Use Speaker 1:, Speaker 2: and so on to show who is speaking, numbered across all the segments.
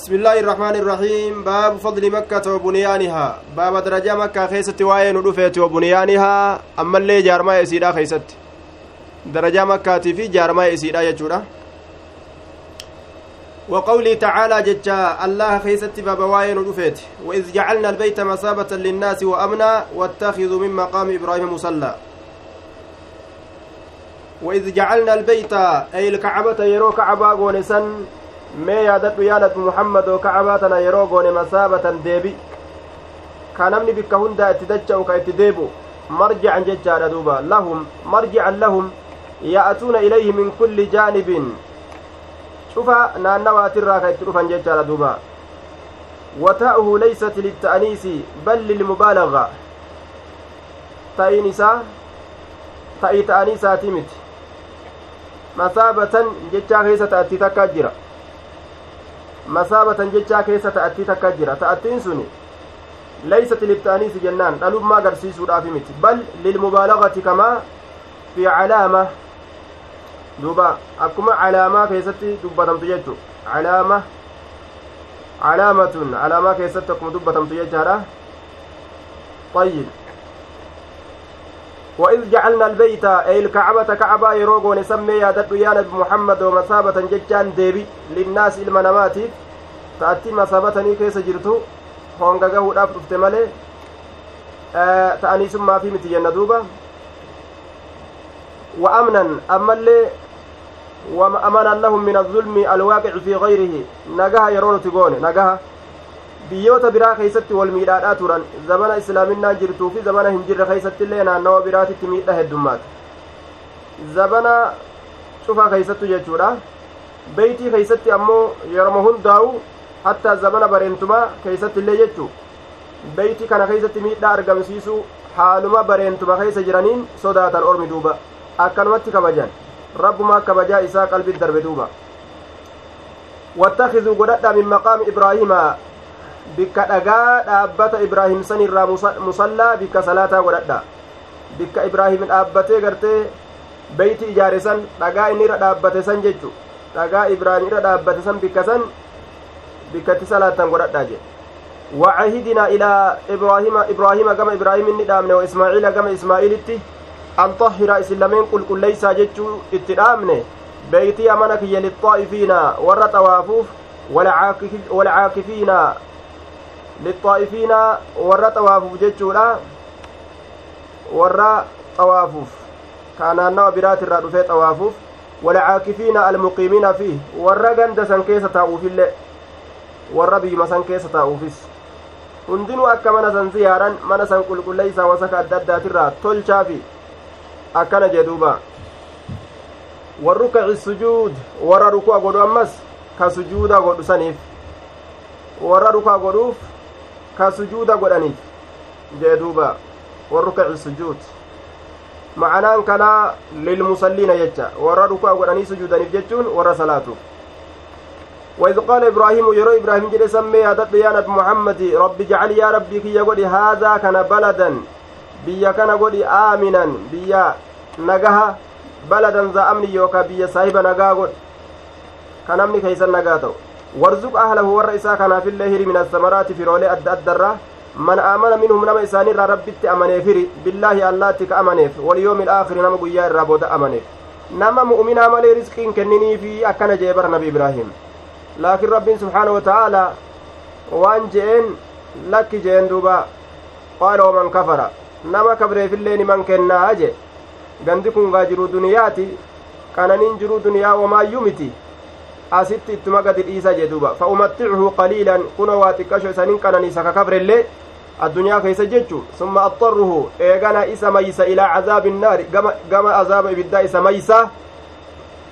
Speaker 1: بسم الله الرحمن الرحيم. باب فضل مكة وبنيانها. باب درجة مكة خيست وين ودفت وبنيانها. أما اللي جارما يسيدا خيست درجة مكة في جارما يسيدا يجورا. وقوله تعالى ججا الله خيست باب وين ودفت وإذ جعلنا البيت مثابة للناس وأمنا واتخذوا من مقام إبراهيم مصلى. وإذ جعلنا البيت أي الكعبة يرو كعبة ونسن mee yaadadhu yaa nabi muhammadoo kacabaa tana yeroo goone masaabatan deebi ka namni bikka hundaa itti dacha'u ka itti deebu marjican jechaadha duuba lahum marjican lahum ya'atuuna ilayhi min kulli jaanibin cufa naannawaatirraa ka itti dhufan jechaadha duuba wataa'uhu leysat litta'aniisi bal lilmubaalaga ta'in isaa ta'ii ta'anii isaatii miti masaabatan jechaa keessa ta'atti takkaa jira masaabatan jechaa keessa ta'attii takka jira ta'attiin suni leeysat lifta'aniisi jennaan dhalummaa agarsiisuudhaafi miti bal lilmubaalagati kamaa fi calaama duuba akkuma calaamaa keessatti dubbatamtu jechu calaama calaamatun calaamaa keessatti akkuma dubbatamtu jechaadha طيب وإذ جعلنا البيت أي الكعبة كعبة يروغون سمي يا دد نبي محمد ومثابة ججان ديبي للناس المناماتيف تأتي مثابتني كيس جرتو هونغا غاوداف دفت مالي ta'anii sun maafii miti jenna duuba wa amnan ammallee amanan lahum min azulmi alwaaqici fi gayrihi nagaha yeroo nuti goone nagaha biyyoota biraa keeysatti wal miidhaadhaa turan zamana islaaminaan jirtuu fi zamana hin jirre keeysatti illee naannawa biraatitti miidha heddummaata zabana cufa keeysattu jechuudha beeytii keeysatti ammoo yeroma hundaa'u hattaa zabana bareentumaa keeysatti illee jechuu beeytii kana keeysatti miidhaa argamsiisuu haaluma bareentuma keeysa jiraniin sodaatan ormi duuba akkanumatti kabajan rabbumaa kabajaa isaa qalbit darbe duuba wattakizuu godhadha min maqaami ibraahimaa bikka dhagaa dhaabbata ibraahim san irraa musallaa bikka salaataa godhadha bikka ibraahim dhaabbatee gartee beeyti ijaare san dhagaa inni irra dhaabbate san jechu dhagaa ibraahim irra dhaabbate san bikka san bikkatti salaatan godhadha jedhe وعهدنا إلى إبراهيم إبراهيم كما إبراهيم إني دامنه وإسماعيل كما إسماعيل إتي أن طهر إسلامين قل كل ليس جتشو اتدامنه بيتي أمانك للطائفين ور توافوف والعاكفين للطائفين ور توافوف جتشولا ور توافوف كان نوى برات الرادفة توافوف والعاكفين المقيمين فيه ور قندسا كيس تاؤوف الله ور بيما سن كيس تاؤوفس hundinuu akka mana san ziyaaran mana san qulqulleeysaa wasaka adda addaatirraa tolchaa fi akkana jee duuba warrukaci sujuud warra ruku'a godhu ammas ka sujuuda godhu saniif warra ruku'a godhuuf ka sujuuda godhaniif jee duuba warrukaci sujuud. Macanaan kanaa lilmusalliina jecha warra ruku'a godhanii sujuudaniif jechuun warra salaatuuf وإذ قال إبراهيم يرى إبراهيم جل سمي يا يا نبي محمد رب اجعل يا ربي كي يقول هذا كان بلدا بيا كان قولي آمنا بيا نجها بلدا ذا أمن يوكا بيا صاحب نجا قول كان أمني كيس النجاتو وارزق أهله والرئيسا كان في الله من الثمرات في رولي أد أدرة من آمن منهم نما إساني ربت أمني فري بالله الله تك أمنيف. واليوم الآخر نما قيا الرابود أمنيف. نما مؤمنا مالي رزق كنني في أكن جيبر نبي إبراهيم. laakiin rabbiin subxaana wa ta'aalaa waan je'een lakki je'en duuba qaala waman kafara nama kabreefillee niman kennaa je gandi kun gaa jiruu duniyaati qananiin jiruu duniyaa wamaayyuu miti asitti ittuma gadi dhiisa jee duuba fa umatticuhu qaliilan kuno waa xiqqasho isanin qananiisa ka kabrellee addunyaa keessa jechu summa axxarruhu eegana isa maysa ilaa cazaabi innaari gama azaaba ibiddaa isa maysa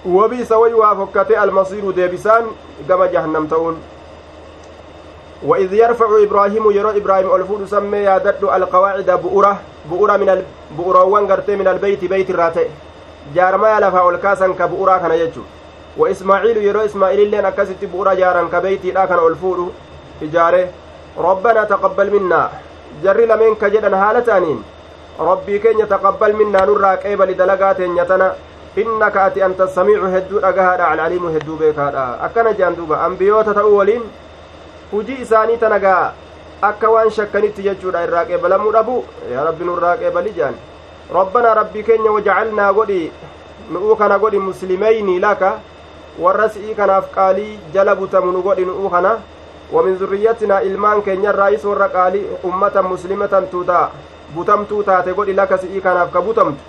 Speaker 1: وبئس ويوا فكته المصير ديبسان كما جهنم تؤون وإذ يرفع إبراهيم يرى إبراهيم الفود سمي يادد القواعد بؤرة بؤرة من البؤروان قرتي من البيت بيت الراتي جارما لفا الكاسا كبؤرة كان يجو وإسماعيل يرى إسماعيل لين أكست بؤرة جارا كبيتي لا كان الفود إجاره ربنا تقبل منا جري لمن كجدا هالتانين ربي كن يتقبل منا نراك إيبا لدلقات ati anta samiicu hedduu dhagahaadha alcaliimu hedduu beekaadha akkana jean duuba ambiyoota ta'uu waliin hujii isaanii tanagaa akka waan shakkanitti jechuudha irraa qeebalamuu dhabu yaa rabbi nurraa qeebali jedhan rabbanaa rabbii keenya wajacalnaa godhi nu'uu kana godhi muslimeyni laka warra si'ii kanaaf qaalii jala butamu nu godhi nu'uu kana ومن ذريتنا ilmaan keenyarraayis warra qaalii ummatan muslimatan tuutaa butamtuu taate godhi laka si'ii kanaaf ka butamtu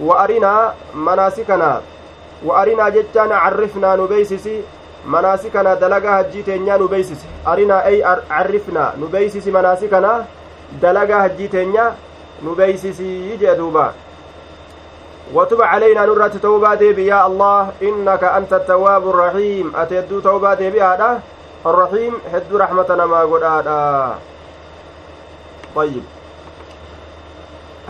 Speaker 1: wa arinaa manaasikana wa arinaa jechaan carrifnaa nu beeysisi manaasikana dalagaa hajjii teenyaa nu beeysisi arinaa ay carrifnaa nu beeysisi manaasikana dalagaa hajjii teenya nu beeysisii jee duuba وتب علينا نرات توبة ديبي يا الله. إنك أنت التواب الرحيم. أتيدو توبة ديبي هذا؟ الرحيم حد رحمتنا ما قد طيب.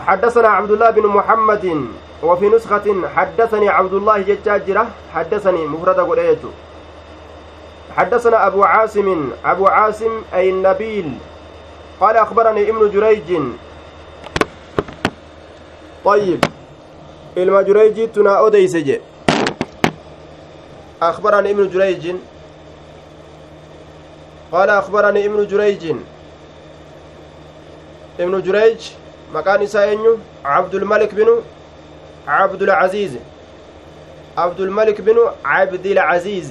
Speaker 1: حدثنا عبد الله بن محمد وفي نسخة حدثني عبد الله ججاجرة. حدثني مفرد قريت حدثنا أبو عاصم أبو عاصم أي النبيل. قال أخبرني ابن جريج. طيب. Ilma jureyjiitu naa odeyse je أخبرني ابن جريج قال أخبرني ابن جريج ابن جريج maqaan isaa eenyu cabdulmalik binu cabdulcaziiz cabdulmalik binu cabdilcaziiz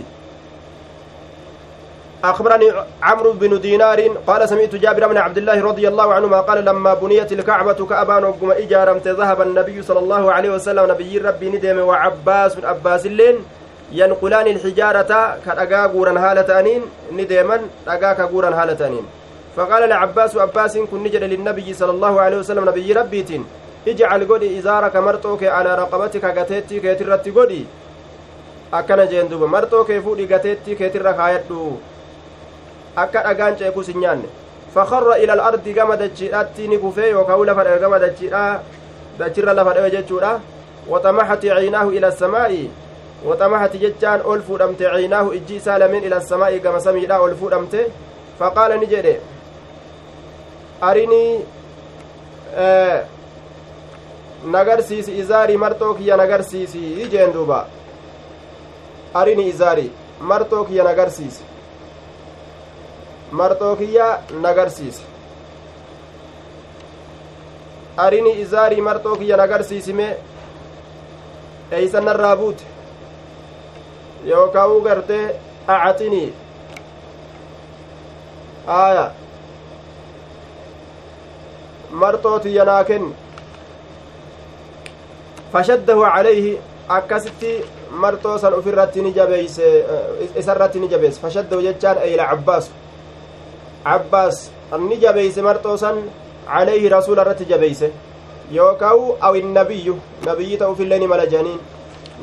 Speaker 1: أخبرني عمرو بن دينار قال سمعت جابر بن عبد الله رضي الله عنهما قال لما بنيت الكعبة كأبان وقم إجارمت ذهب النبي صلى الله عليه وسلم نبي ربي ندم وعباس بن عباس اللين ينقلان الحجارة كأقا قورا هالة أنين ندما أقا كقورا هالة أنين فقال العباس عباس كن نجد للنبي صلى الله عليه وسلم نبي ربيت اجعل قدي إزارك مرتوك على رقبتك قتيتي كيترتي قدي akkana jeen duba marxoo kee fuudhi gateetti akka dhagaan ceekus hin nyaanne fakarra ila alardi gama dachiidhaatti ni kufee yookaa lafa dhawe gama dachiidha dachirra lafa dhawe jechuudha waxamaxati ciinaahu ila asamaa'i waxamaxati jechaan ol fuudhamte ciinaahu ijji isaa lameen ila asamaa'i gama samiidha ol fuudhamte faqaala ni jedhe arinii nagarsiisi izaarii marxoo kiyya nagarsiisi jeen duuba arini izaarii marxoo kiyya nagarsiisi marxoo kiyya nagarsiisi arini izaarii marxoo kiyya nagarsiisime eeysan narraa buute yookaa u gartee acaxinii aya marxootiyya naa kenni fashaddahu calayhi akkasitti marxoo san ufirratti ni jabeeyse isarratti ni jabeesse fashaddahu jechaan eyla cabbaasu cabbaas ni jabeeyse marxoo san calayhi rasuula irratti jabeeyse yookaa'u aw innabiyyu nabiyyi ta'uufillee ni mala janiin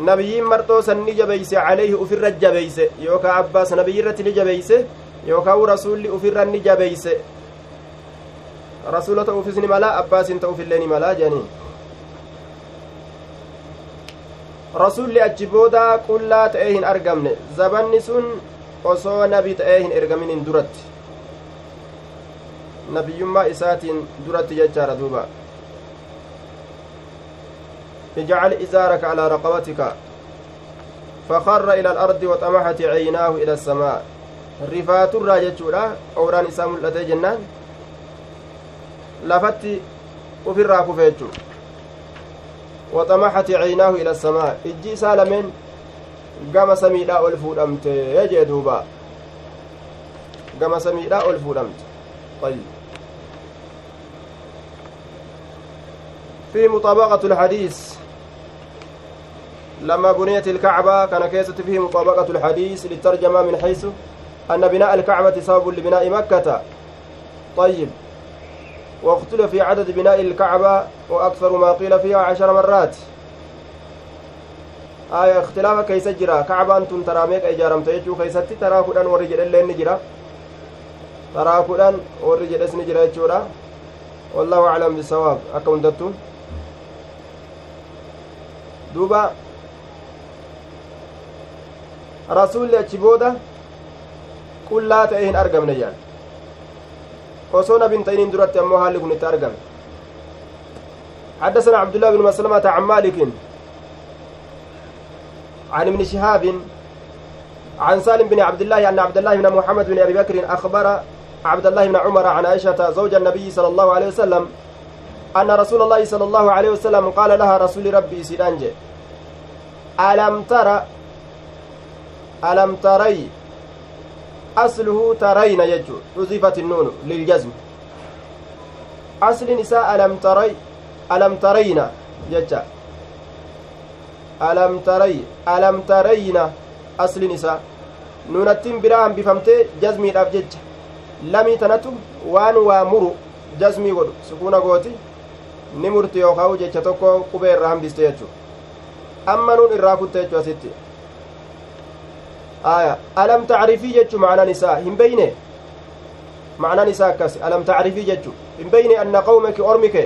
Speaker 1: nabiyyiin marxoo san ni jabeeyse calayhi ufirra jabeeyse yookaa abbaas nabiyyi irratti ni jabeeyse yookaa'u rasuulli ufirra ni jabeeyse rasuula ta'uufis ni mala abbaasin ta'uufillee ni mala janiin rasulli achi booda qullaa ta'ee hin argamne zabanni sun osoo nabi ta'ee hin ergaminin duratti nabiyyummaa isaatiin duratti jechaadha duuba. اجعل إزارك على رقبتك فخر إلى الأرض وطمحت عيناه إلى السماء رفات الراجة أوران إسام الأتي جنان لفت وفي الراكو فيجو وطمحت عيناه إلى السماء إجي سالمين قام سميدا ألفو دمت يجي دوبا قام سميدا ألفو دمت طيب في مطابقة الحديث. لما بنيت الكعبة كان كيسة فيه مطابقة الحديث للترجمة من حيث أن بناء الكعبة سبب لبناء مكة. طيب. واختلف في عدد بناء الكعبة وأكثر ما قيل فيها عشر مرات. آية اختلاف كيس جرا كعبة أنتم ترى ميك إجارم تيجو كيست ترى كدان ورجل اللي نجرا ترى كدان ورجل اسم جرا والله أعلم بالصواب. أكون دتو. دوبا. rasuulli achi booda qullaa ta'e hin argamne jaan osoo nabin ta'iniin duratti ammoo haalli kun itti argame حدثنا عبد الله بن مسلمة عن مالك عن ابن شهاب عن سالم بن عبد الله أن عبد الله بن محمد بن أبي بكر أخبر عبد الله بن عمر عن عائشة زوج النبي صلى الله عليه وسلم أن رسول الله صلى الله عليه وسلم قال لها رسول ربي سيدانج ألم ترى ألم تري أصله ترين يجو حذفت النون للجزم. أصل نساء ألم تري ألم ترين جتا ألم تري ألم ترين أصل نساء. nuunattiin biraa hambifamtee jazmiidhaaf jecha lamii tanatu waan waa muru jazmii godhu sukuuna gooti ni murti yookaa'u jecha tokko qubee irraa hambiste jechu amma nuun irraa kutte jechu asitti aya alam tacrifii jechu macnaan isaa hin beyne macnaan isaa akkas alam tacrifii jechu hin beyne anna qawmaki ormike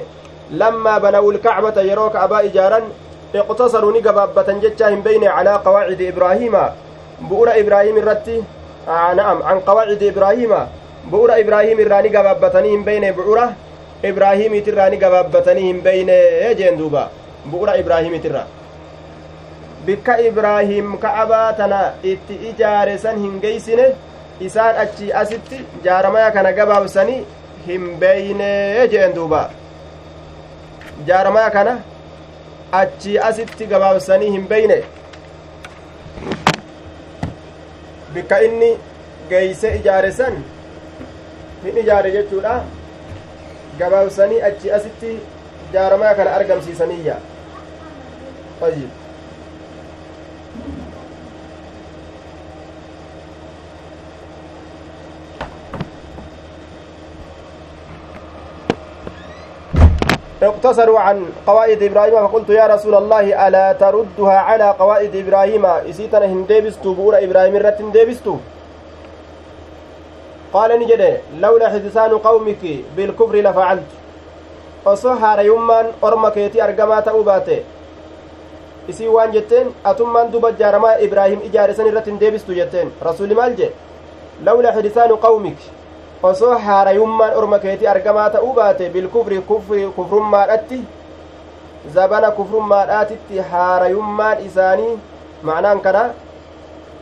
Speaker 1: lammaa banawu lkacbata yeroo ka'abaa ijaaran iqtasaruu ni gabaabbatan jechaa hin beyne calaa qawaacidi ibraahiima bu'ura ibraahim irratti na'am can qawaacidi ibraahiima bu'ura ibraahim irraa ni gabaabbatanii hin beyne bu'ura ibraahimiitirraa ni gabaabbatanii hin beyne jeen duuba bu'ura ibraahimiitirra bikka ibraahim ka'abaa tana itti ijaare san hin geeysine isaan achi asitti jaaramaya kana gabaabsanii hin beyne jeen duuba jaaramaya kana achi asitti gabaabsanii hin beyne bikka inni geeyse ijaare san hin ijaare jechuudha gabaabsanii achi asitti jaaramaa kana argamsiisaniyya طيب اقتصروا عن قواعد إبراهيم فقلت يا رسول الله ألا تردها على قواعد إبراهيم؟ إسيتنا هندبستو بورا إبراهيم الرت قال نجد لولا حدثان قومك بالكفر لفعلت orma keetii argamaa ta'uu baate isii waan jetteen atummaan duba jaaramaa ibraahim ijaare san irratti hin deebistu jetteen rasuli maal jedhe lawla hidisaanu qawmik osoo haarayummaan orma keetii argamaa ta'uu baate bilkufri kufrummaadhatti zabana kufrummaadhaatitti haarayummaan isaanii ma'anaan kana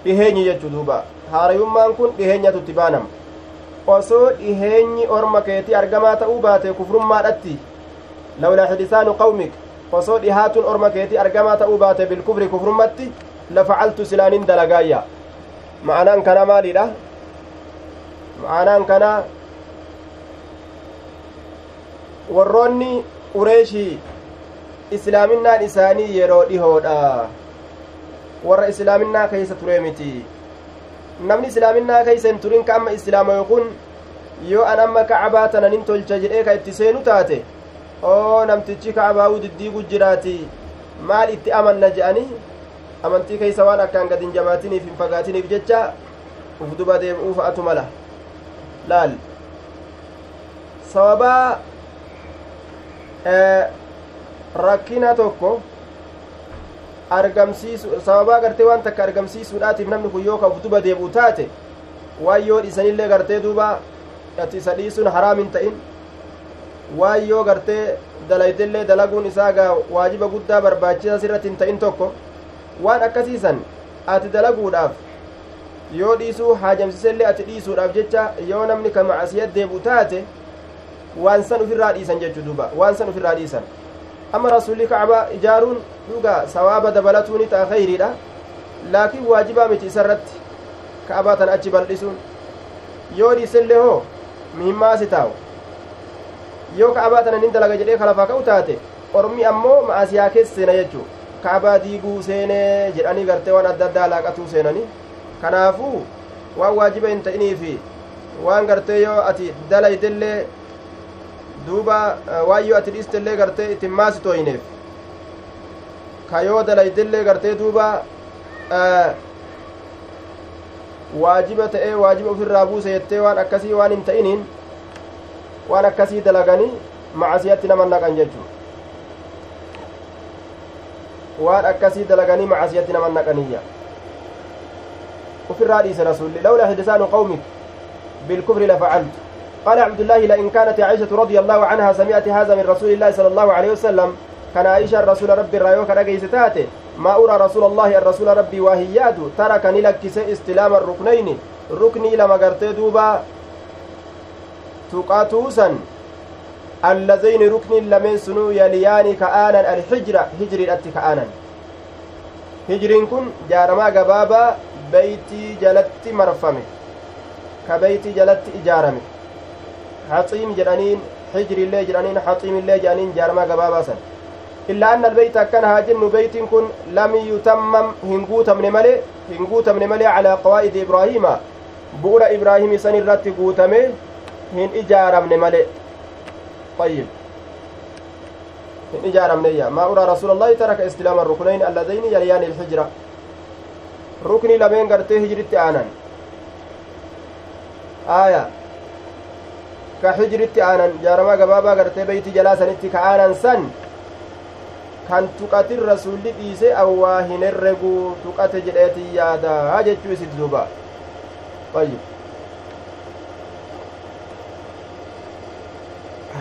Speaker 1: dhiheenyi jechu duuba haarayummaan kun dhiheenyatutti baanama osoo dhiheenyi orma keetii argamaa ta'uu baate kufrummaadhatti lawlaa hidisaanu qawmik osoo dhihaatun orma keetii argamaa ta'uu baate bilkufri kufrummatti lafacaltu silaanin dalagaayya ma'anaan kana maaliidha ma'anaan kana warroonni ureeshii islaaminaan isaanii yeroo dhihoodha warra islaaminaa keeysa ture miti namni islaaminaa keeysa hin turin ka amma islaama kun yoo an amma kacabaa tana nin tolcha jedhee ka itti seenu taate oo namtichi ka'abaa'uu diddiigu jiraati maal itti amanna je'anii amantii keeysa waan akkaan gad hin jabaatiniif hin fagaatiniif jecha uf duba deem'uu fa'atu mala laal sababaa rakkina tokko argamsiisu sababaa gartee waan takka argamsiisuudhaatiif namni kun yoo ka uf duba deebi'u taate waan yoo dhiisanillee gartee duuba ati isa dhiisuun haraam hin ta'in waan yoo gartee dalaydellee dalaguun isaa gaa waajiba guddaa barbaachisaa sirratti hin ta'in tokko waan akkasiisan ati dalaguudhaaf yoo dhiisuu haajamsisellee ati dhiisuudhaaf jecha yoo namni ka macasiyat deebu taate waan san ufirraa dhiisan jechuu duuba waan san ufirraa dhiisan amma rasulli kacbaa ijaaruun dhuga sawaaba dabalatuu ni ta'a kheyriidha laakiin waajibaa miti isarratti ka'abaa tan achi bal'isuun yoo dhiisellee hoo muhimmaasi taa'u yoo ka'abaa tana nin dalaga jedhee kalafaa ka'u taate ormi ammoo ma'asiyaa keessa seena jechuu ka'abaa diiguu seenee jedhanii gartee waan adda addaa laaqatuu seenanii kanaafuu waan waajiba hin ta'iniifi waan gartee yoo ati dalaydellee duuba waan yoo ati dhiistellee gartee ittiin maasitooyineef ka yoo dalaydellee gartee duuba waajiba ta'ee waajiba ofirraa buuse jettee waan akkasii waan hin ta'iniin waan akkasii dalaganii macasiyatti nama naqan jechuu waan akkasii dalaganii macasiyatti nama naqaniyya ufirraa dhiise rasulli lawlaa hidisaanu qawmik bilkufri lafacaltu قال عبد الله لئن كانت عائشة رضي الله عنها سمعت هذا من رسول الله صلى الله عليه وسلم كان عائشة الرسول رب الرأيوك رقي ستاته ما أرى رسول الله الرسول ربي واهياد ترك نلكس استلام الركنين ركني لما قرت دوبا تقاتوسا اللذين ركن لمن سنو يليان كآنا الحجرة هجر الأتي كآنا. هجرين كن جارما قبابا بيتي جلت مرفمه كبيتي جلت إجارمه. حطيم جرانين حجر الله جرانين حطيم الله جرانين جارما قبابا سن. إلا أن البيت كان هاجن بيت كن لم يتمم هنقوت من ملي هنقوت من ملي على قواعد إبراهيم. بؤر إبراهيم سن الرت قوتمه هن إجارة من ملي طيب. هن إجارة من ما أرى رسول الله ترك استلام الركنين اللذين يليان الحجرة. ركني لمن قرتي هجرت آنان آية كحجرت آنان جارما قبابا قرتي بيت جلاسا كآنان سن kan tuqatin rasulli dhiise awwaa hin herregu tuqate jedheetin yaadaa jechuu isit duba طيب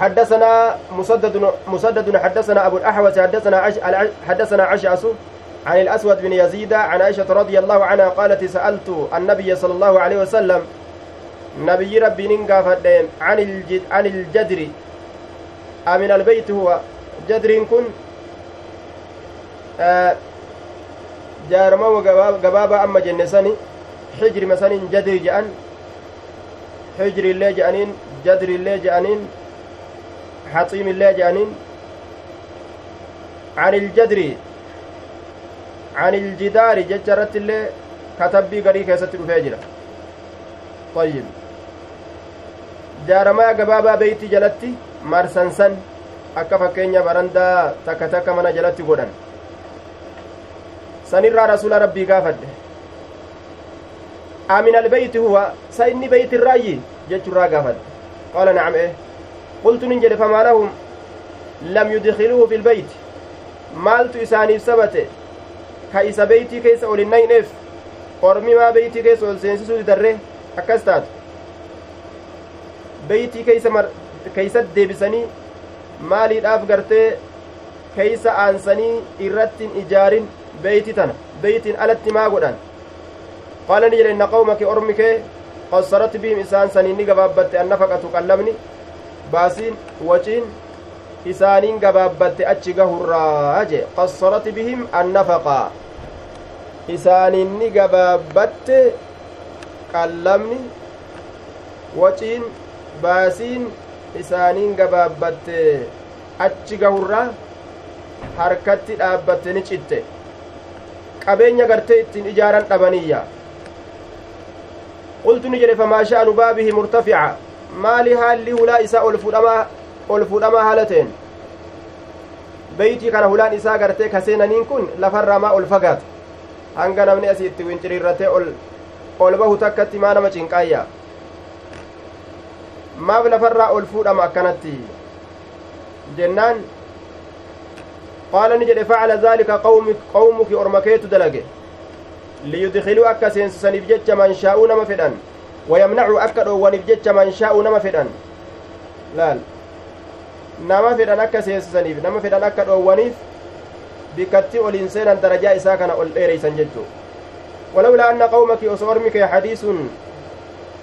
Speaker 1: حدثنا مسدد مسدد حدثنا أبو الاحوص حدثنا عش حدثنا عشعص عن الأسود بن يزيد عن عائشة رضي الله عنها قالت سألت النبي صلى الله عليه وسلم نبي ربي ننقى عن الجد عن الجدر أمن البيت هو جدر كن jaarama gabaabaa amma jenne sani xijrima sanin jadri je'an xijriillee je'aniin jadriillee je'aniin haxiimillee je'aniin عن الجدر عن الجدار ججرت اللي كتبي غري كيست رفيجرة طيب jaaramaa gabaabaa beeyti jalatti marsansan akka fakkeenya barandaa takka takka mana jalatti godhan sanirraa rasuula rabbii gaafadhe amin albeyti huwa sa inni beyti irraayyi jechurraa gaafadhe qaala nacam e qultu nin jedhe famaa lam yudkiluuhu fi lbeyti maaltu isaaniif sabate ka isa beeytii keessa ol hin nayneef ormi maa beeytii keessa ol seensisuu didarre akkas taatu beeytii keeysa keeysat deebisanii maaliidhaaf gartee keeysa aansanii irrattin ijaarin beeyti tana beeytiin alatti maa godhan qaala ni jedhe inna qawmaki ormi kee qassarat bihim isaan saniin ni gabaabbatte annafaqatu qallabni baasiin waciin isaaniin gabaabbatte achi gahurraa jee qassarat bihim annafaqaa isaaniin ni gabaabbatte qallabni waciin baasiin isaaniin gabaabbatte achi gahurraa harkatti dhaabbatte ni citte. Qabeenya gartee ittiin ijaaran dhabaniyya qultu ni jedhe famaa sha'anu baabihi murtafica? Maali haalli hulaa isaa ol fudhamaa ol haala ta'en beeytii kana hulaan isaa gartee kaseenaniin kun lafarraa maa ol fagaata? Hanga namni asii itti winciriirratee ol ol bahu takkatti maa nama cinqaayya maaf lafarraa ol fuudhama akkanatti jennaan qaala ni jedhe facala daalika qawmuki ormakeetu dalage liyudkiluu akka seensisaniif jecha man shaa'uu nama fedhan wayamnacuu akka dhoowwaniif jecha man shaa'uu nama fedhan laal nama fedhan akka seensisaniif nama fedhan akka dhoowwaniif bikkatti oliin seenan darajaa isaa kana ol dheereysan jechuu walawlaa anna qawmaki oso ormi kee hadiisun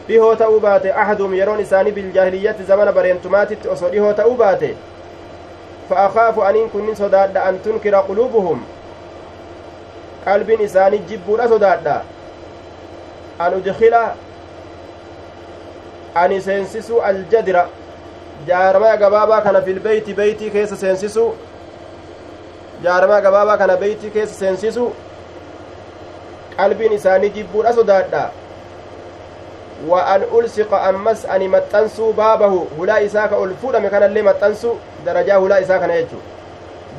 Speaker 1: dhihoo ta'uu baate ahadum yeroon isaanii biljaahiliyyatti zamana bareentumaatitti osoo dhihoo ta'uu baate فأخاف أن كن صداد أن تنكر قلوبهم قلب إساني جبور صداد أن أدخل أن سينسسوا الجدر jaarmaa gabaabaa kana fil beeyti beeytii keessa seensisu jaarmaa gabaabaa kana beeytii keessa seensisu qalbiin isaanii jibbuudha sodaadha maxxansuu baabahu hulaa isaa ka ol fuudhame kanallee maxxansu darajaa hulaa isaa kana jechu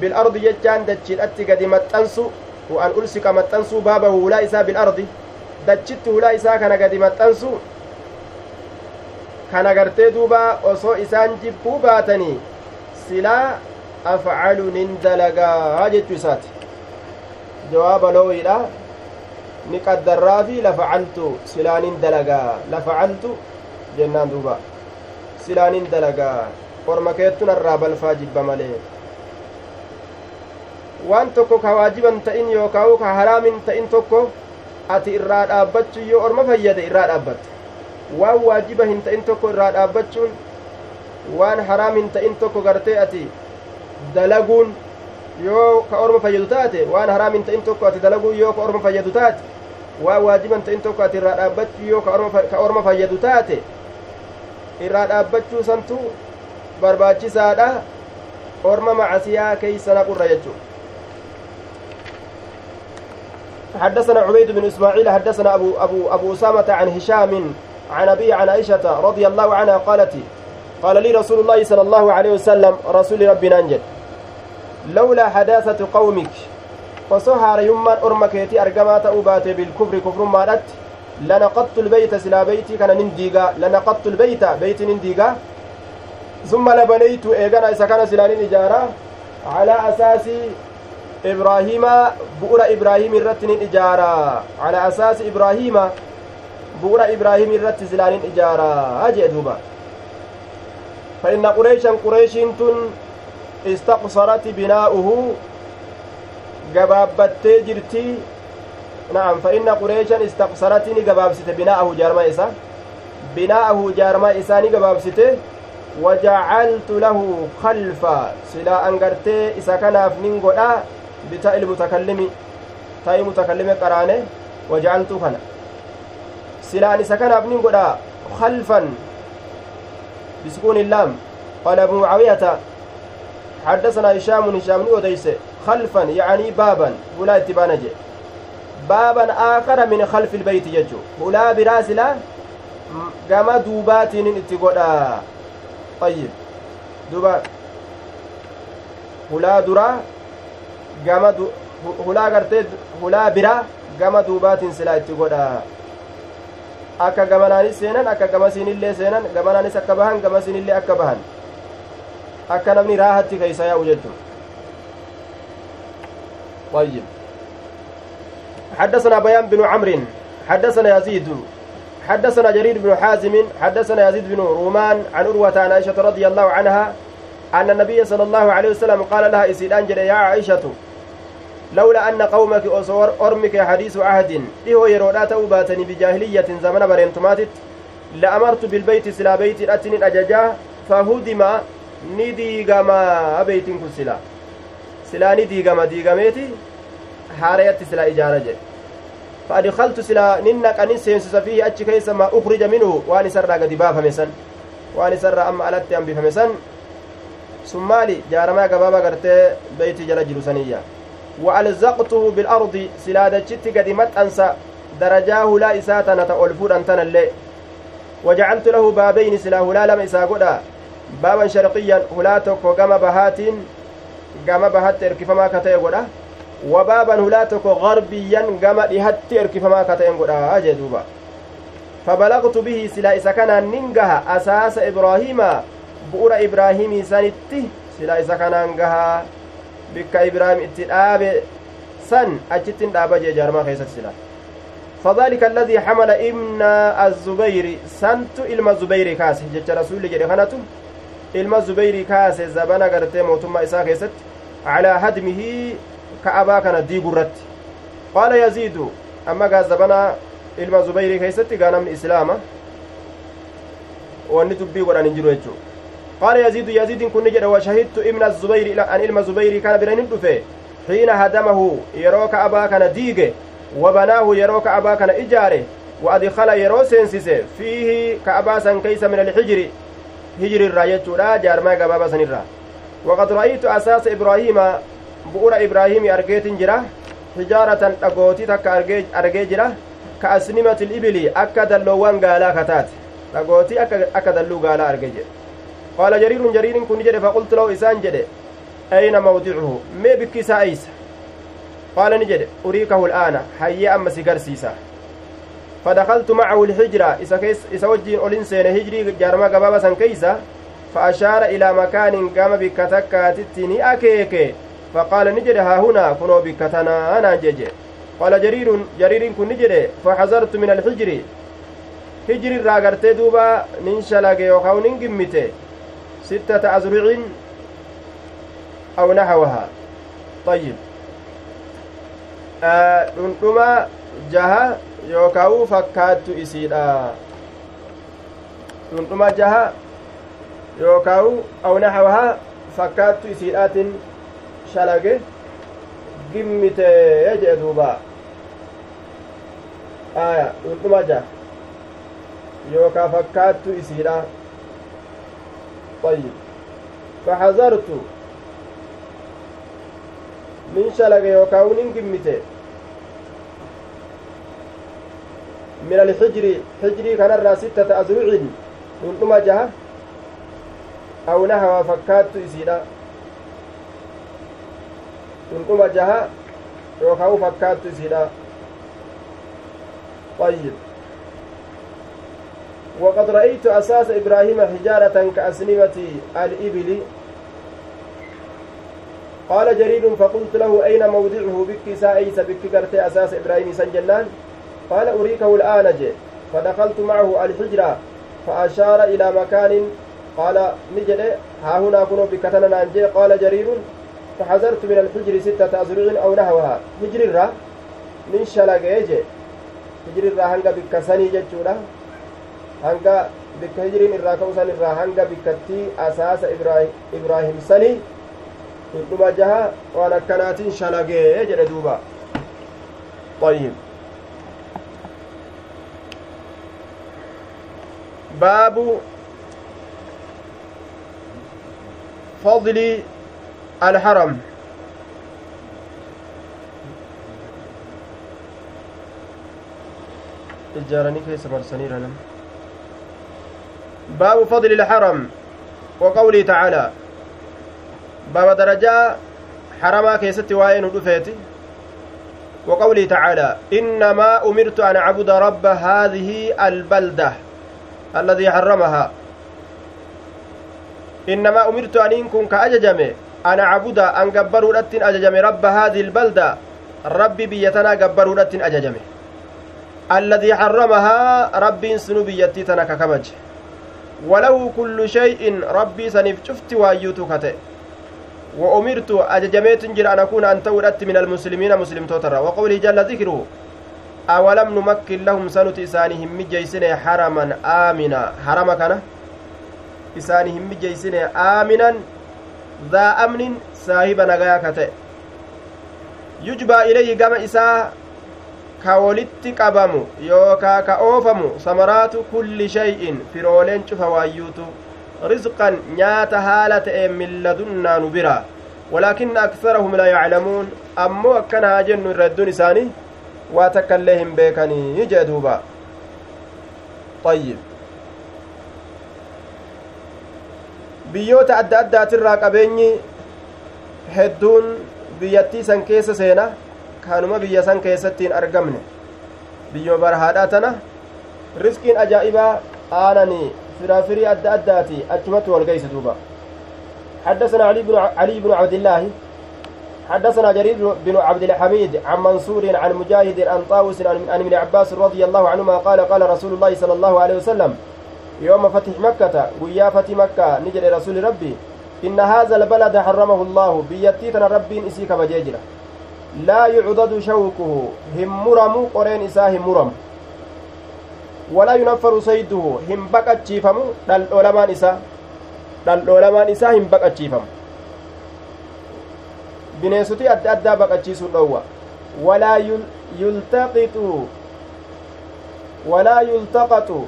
Speaker 1: bilardi jechaan dachiidhatti gadi maxxansu wa an ulsiqa maxxansuu baabahu hulaa isaa bilardi dachitti hulaa isaa kana gadi maxxansu kana gartee duuba osoo isaan jibbuu baatanii silaa afcalu nin dalagaa jechuu isaati jawaaba loowiidha ni qaddarraa fi lafacaltu silaanin dalagaa lafacaltu jennaan duuba silaanin dalagaa orma keettun irraa balfaa jibba malee waan tokko ka waajiban ta'in yookaan ka haraamin ta'in tokko ati irraa dhaabbachuu yoo orma fayyade irraa dhaabbatta waan waajiba hin ta'in tokko irraa dhaabbachuun waan haraam hin ta'in tokko gartee ati dalaguun yoo ka orma fayyadu taate waan haraam hin ta'in tokko ati dalaguun yoo ka orma fayyadu taate waan waajiban ta'in tokko ati irraa dhaabbachuu yoo ka orma fayyadu taate irraa dhaabbachuu santu barbaachisaadha orma macasiyaa keeysa naqurra jechuu حدثنا عبيد بن اسماعيل حدثنا ابو ابو ابو اسامه عن هشام عن ابي عن عائشه رضي الله عنها قالت قال لي رسول الله صلى الله عليه وسلم رسول ربنا انجل لولا حداثة قومك وصهار يما أرمكيتي ارجما تؤبات بالكفر كفر ما لنقضت البيت سلا بيتي كان ننديغا لنقضت البيت بيت ننديغا. ثم لبنيت إيغانا اذا كان سلانين اجاره على أساس إبراهيم بؤر إبراهيم الرت إجارة على أساس إبراهيم بؤر إبراهيم الرت زلال إجارة أجي دوبا فإن قريشا قريش تن استقصرت بناؤه gabaabbattee jirti na'am fa inna qureeshan istaqsarati ni gabaabsite binaa'ahu jaarmaa isa binaa'ahu jaarmaa isaa ni gabaabsite wajacaltu lahu kalfa silaa angartee isa kanaaf nin godha المتكلم تاء متكلم قرانه وجعلت كنا سلان سكن ابن قدا خلفا بسكون اللام قال ابو معاوية حدثنا هشام هشام وديس خلفا يعني بابا ولا اتبانجي بابا آخر من خلف البيت يجو ولا براسلا gama duubaatiin itti godha ayyib duba hulaa duraa gama hulaa gartee hulaa biraa gama duubaatiin silaa itti godha akka gamanaanis seenan akka gamasiinillee seenan gamanaanis akka bahan gamasiinillee akka bahan akka namni raahatti keeysa yaa'u jechuun طيب حدثنا بيان بن عمرو حدثنا يزيد حدثنا جرير بن حازم حدثنا يزيد بن رومان عن عروة عن عائشة رضي الله عنها أن النبي صلى الله عليه وسلم قال لها إسيد أنجل يا عائشة لولا أن قومك أصور أرمك حديث عهد إهو يرودا توباتني بجاهلية زمن برينتماتت لأمرت بالبيت سلا بيت أتن أججا فهدم نديغما أبيت كسلا سلا نديغما ديغميتي حاريت سلا إجارة جي فأدخلت سلا ننك أن سينسس فيه أتش كيس ما أخرج منه وأن سر قد بافمسن وأن سر أما ألت أم بفمسن ثم جارما قبابا قرتي بيتي جل جلسانية وألزقته بالأرض سلادتشت قد متأنسى درجاه لا إساتنا تأولفور أنتنا اللي وجعلت له بابين سلاه لا لم إساقودا بابا شرقيا هلا توكو قام بهات قام بهات إركفما كتئ قودا وبابا هلا توكو غربيا قام إهت إركفما كتئ قودا أجدوبا فبلغت به سلا إسا كان ننقها. أساس إبراهيم bu'ura ibraahimii sanitti sila isa kanaan gahaa bikka ibraahim itti dhaabe san achittin dhaaba jee jaarmaa keessatti sila فذلك الذي حمل إبن الزبير. سنت إلما الزبير كاس جت رسول جد خنته إلما الزبير كاس زبنا قرتي موتما إساك يست على هدمه كأبا كان دي قرت. قال يزيد أما قال زبنا إلما الزبير كيست قال من إسلامه وأن تبي قرآن جلو قال يزيد يزيد كن جد وشهدت ابن الزبير إلى أن علم الزبير كان برين دفه حين هدمه يروك أبا كان ديجه وبناه يروك أبا كان إجارة وأدخل يرو سينسيسه فيه كأبا سن كيس من الحجر هجر الراية لا جارما قبابا سنرا وقد رأيت أساس إبراهيم بؤر إبراهيم أرجيت جرا حجارة أقوتي تك أرجي جرا كأسنمة الإبل أكد اللوان قالا كتات أقوتي أكد اللو قالا أرجي جرا qaala jariirun jariirin kun jedhe faqultu lahu isaan jedhe ayna mawdicuhu mee bikki isaa eysa qaala ni jedhe uriikahu al'aana hayyee amma si garsiisa. Macahu lhijra isa wajjiin olin seene hijrii jaarmaa gabaaba san keeysa فأشار إلى مكان قام بكتكاتت ني أكيك. فقال نجد ها هنا كنو بكتنا أنا جج قال جرير جرير كن نجد فحذرت من الحجر. هجر الراغرت دوبا ننشلق يوخاو ننقمته ستة أزرع أو نحوها. طيب. dhundhuma jaha yookaa'u fakkaattu isiidha dhundhuma jaha yookaa'u awnaxawaha fakkaattu isiidhaatin shalage gimmitee jee duuba aya dhundhuma jaha yookaa fakkaattu isiidha طيب فحذرت من شلق يوكاون قمته من الحجر حجري كان ستة أزرع ثم جهة أو نهوى فكات إسيدا ثم جهة يوكاو فكات إسيدا طيب. وقد رأيت أساس إبراهيم حجارة كأسنمة الإبل. قال جرير فقلت له أين موضعه؟ بك سائس بك قرتي أساس إبراهيم سنجنان قال أريكه الآن جي فدخلت معه الحجرة فأشار إلى مكان. قال نجد. ها هنا كنوا بكتنا نانجي قال جرير فحذرت من الحجر ستة أزرع أو نحوها. حجر الرا من شلق يجي حجر الرا هنگا بكسني جتشورا bikka hijiriin irraa ka'u san irraa hanga bikkattii asaasa ibraahim sanii dhundhuma jaha waan akkanaatiin shalagee jedhe duuba طيب. باب فضل الحرم. ijaaranii keessa marsaniira nama باب فضل الحرم وقوله تعالى. باب درجة حرما كيست وين دفيت وقوله تعالى. إنما أمرت أن أعبد رب هذه البلدة. الذي حرمها. إنما أمرت أن إنكم كأججم أن أعبد أن قبروا لتن أججم رب هذه البلدة. ربي بيتنا قبروا لتن أججم الذي حرمها ربي سنو بيتي تنك كمج. ولو كل شيء ربي سنف شفت وايوتو كته وأمرت أججميت جر أن أكون أن تولدت من المسلمين مسلم توتر. وقوله جل ذكره awalam numakkin lahum sanuti isaanii hin mijjeysine haraman aamina harama kana isaani hin mijjeysine aaminan daa amnin saahiba nagaya ka ta'e yujbaa ilayhi gama isaa ka walitti qabamu yookaa ka oofamu samaraatu kulli shay'in firooleen cufa waayyuutu rizqan nyaata haala ta'een milladunnaa biraa walaakinna aksarahum laa yaclamuun ammoo akkana haa jennu iddun isaanii waa takka illee hin beekanii jee duuba ayyib biyyoota adda addaatirraa qabeenyi hedduun biyyattii san keessa seena kanuma biyya san keessatti hin argamne biyyo barhaadhaa tana riskiin ajaa'ibaa aananii firaafirii adda addaati achumatti wal geyse duuba حدثنا علي بن علي بن عبد الله حدثنا جرير بن عبد الحميد عن منصور عن مجاهد عن طاووس عن ابن عباس رضي الله عنهما قال قال رسول الله صلى الله عليه وسلم يوم فتح مكة ويا فتح مكة نجر رسول ربي إن هذا البلد حرمه الله بيتيتنا ربي إسيك بجيجرة. laa yucdadu shawkuhu hin muramu qoreen isaa hin muramu walaa yunaffaru sayduhu hin baqachiifamu dhaldhoolamaan isaa dhaldhoolamaan isaa hin baqachiifamu bineensoti adda addaa baqachiisuu dhowwa walaa yultaqitu walaa yultaqatu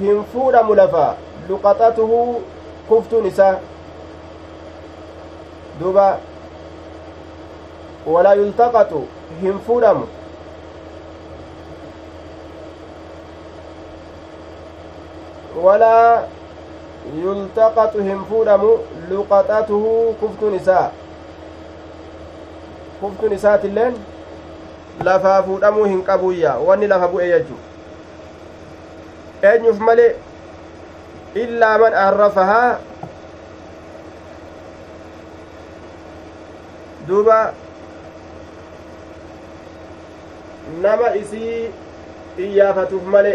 Speaker 1: hin fuudhamu lafa luqaxatuhu kuftuun isaa duuba walaa yultaqatu hin fudhamu walaa yultaqatu hin fudhamu luqaxatuhu kuftun isaa kuftun isaatilleen lafaa fuudhamuu hin qabuyya wanni lafa bu'e jechu eenyuf male illaa man arrafahaa duuba nama isii iyyaafatuuf male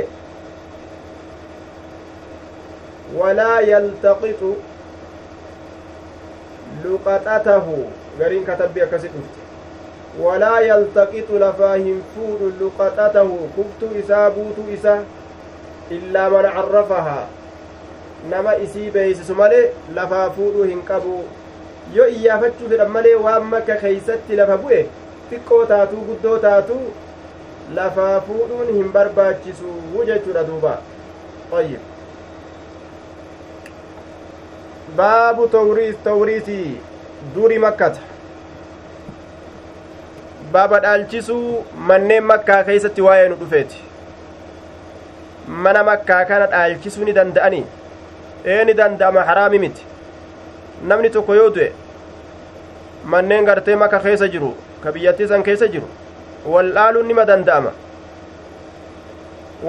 Speaker 1: walaa yaltaqitu luqaxatahu gariin katabbii akkasi dhufte yaltaqitu lafaa hin fuudhu luqaxatahu kuftuu isaa buutuu isa illaa man carrafahaa nama isii beeysisu malee lafaa fuudhuu hin qabu yoo iyyaafachuu fedhan malee waan makka keeysatti lafa bu'e xiqqoo taatuu guddoo taatuu lafaa fuudhuun hin barbaachisu jechuudha duuba ayyib baabu tawriisii duri makkata baaba dhaalchisuu manneen makkaa keeysatti waa'ee nu dhufeeti mana makkaa kana dhaalchisuu ni danda'anii ee ni danda'ama haraami miti namni tokko yoo du'e manneen gartee makka keessa jiru ka biyyattii san keessa jiru wal dhaaluun nima danda'ama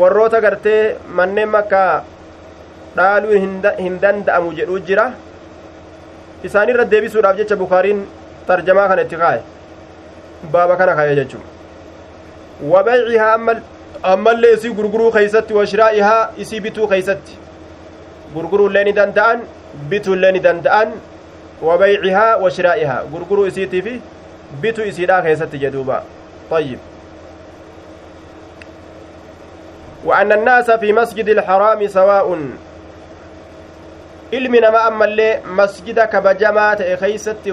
Speaker 1: warroota gartee manneen makkaa dhaaluun hin danda'amu jedhuu jira isaanirra deebisuudhaaf jecha bukaariin tarjamaa kana itti kaa'e baaba kana kaa'e jechuun wabaycihaa ammallee isii gurguruu keeysatti washiraa'ihaa isii bituu keeysatti gurguruullee ni danda'an bituullee ni danda'an wabaycihaa washiraa'ihaa gurguruu isiitii fi bituu isiidhaa keessatti jedhuuba طيب وأن الناس في مسجد الحرام سواء ilmi namaa ammallee masjida kabajamaa ta'e keeysatti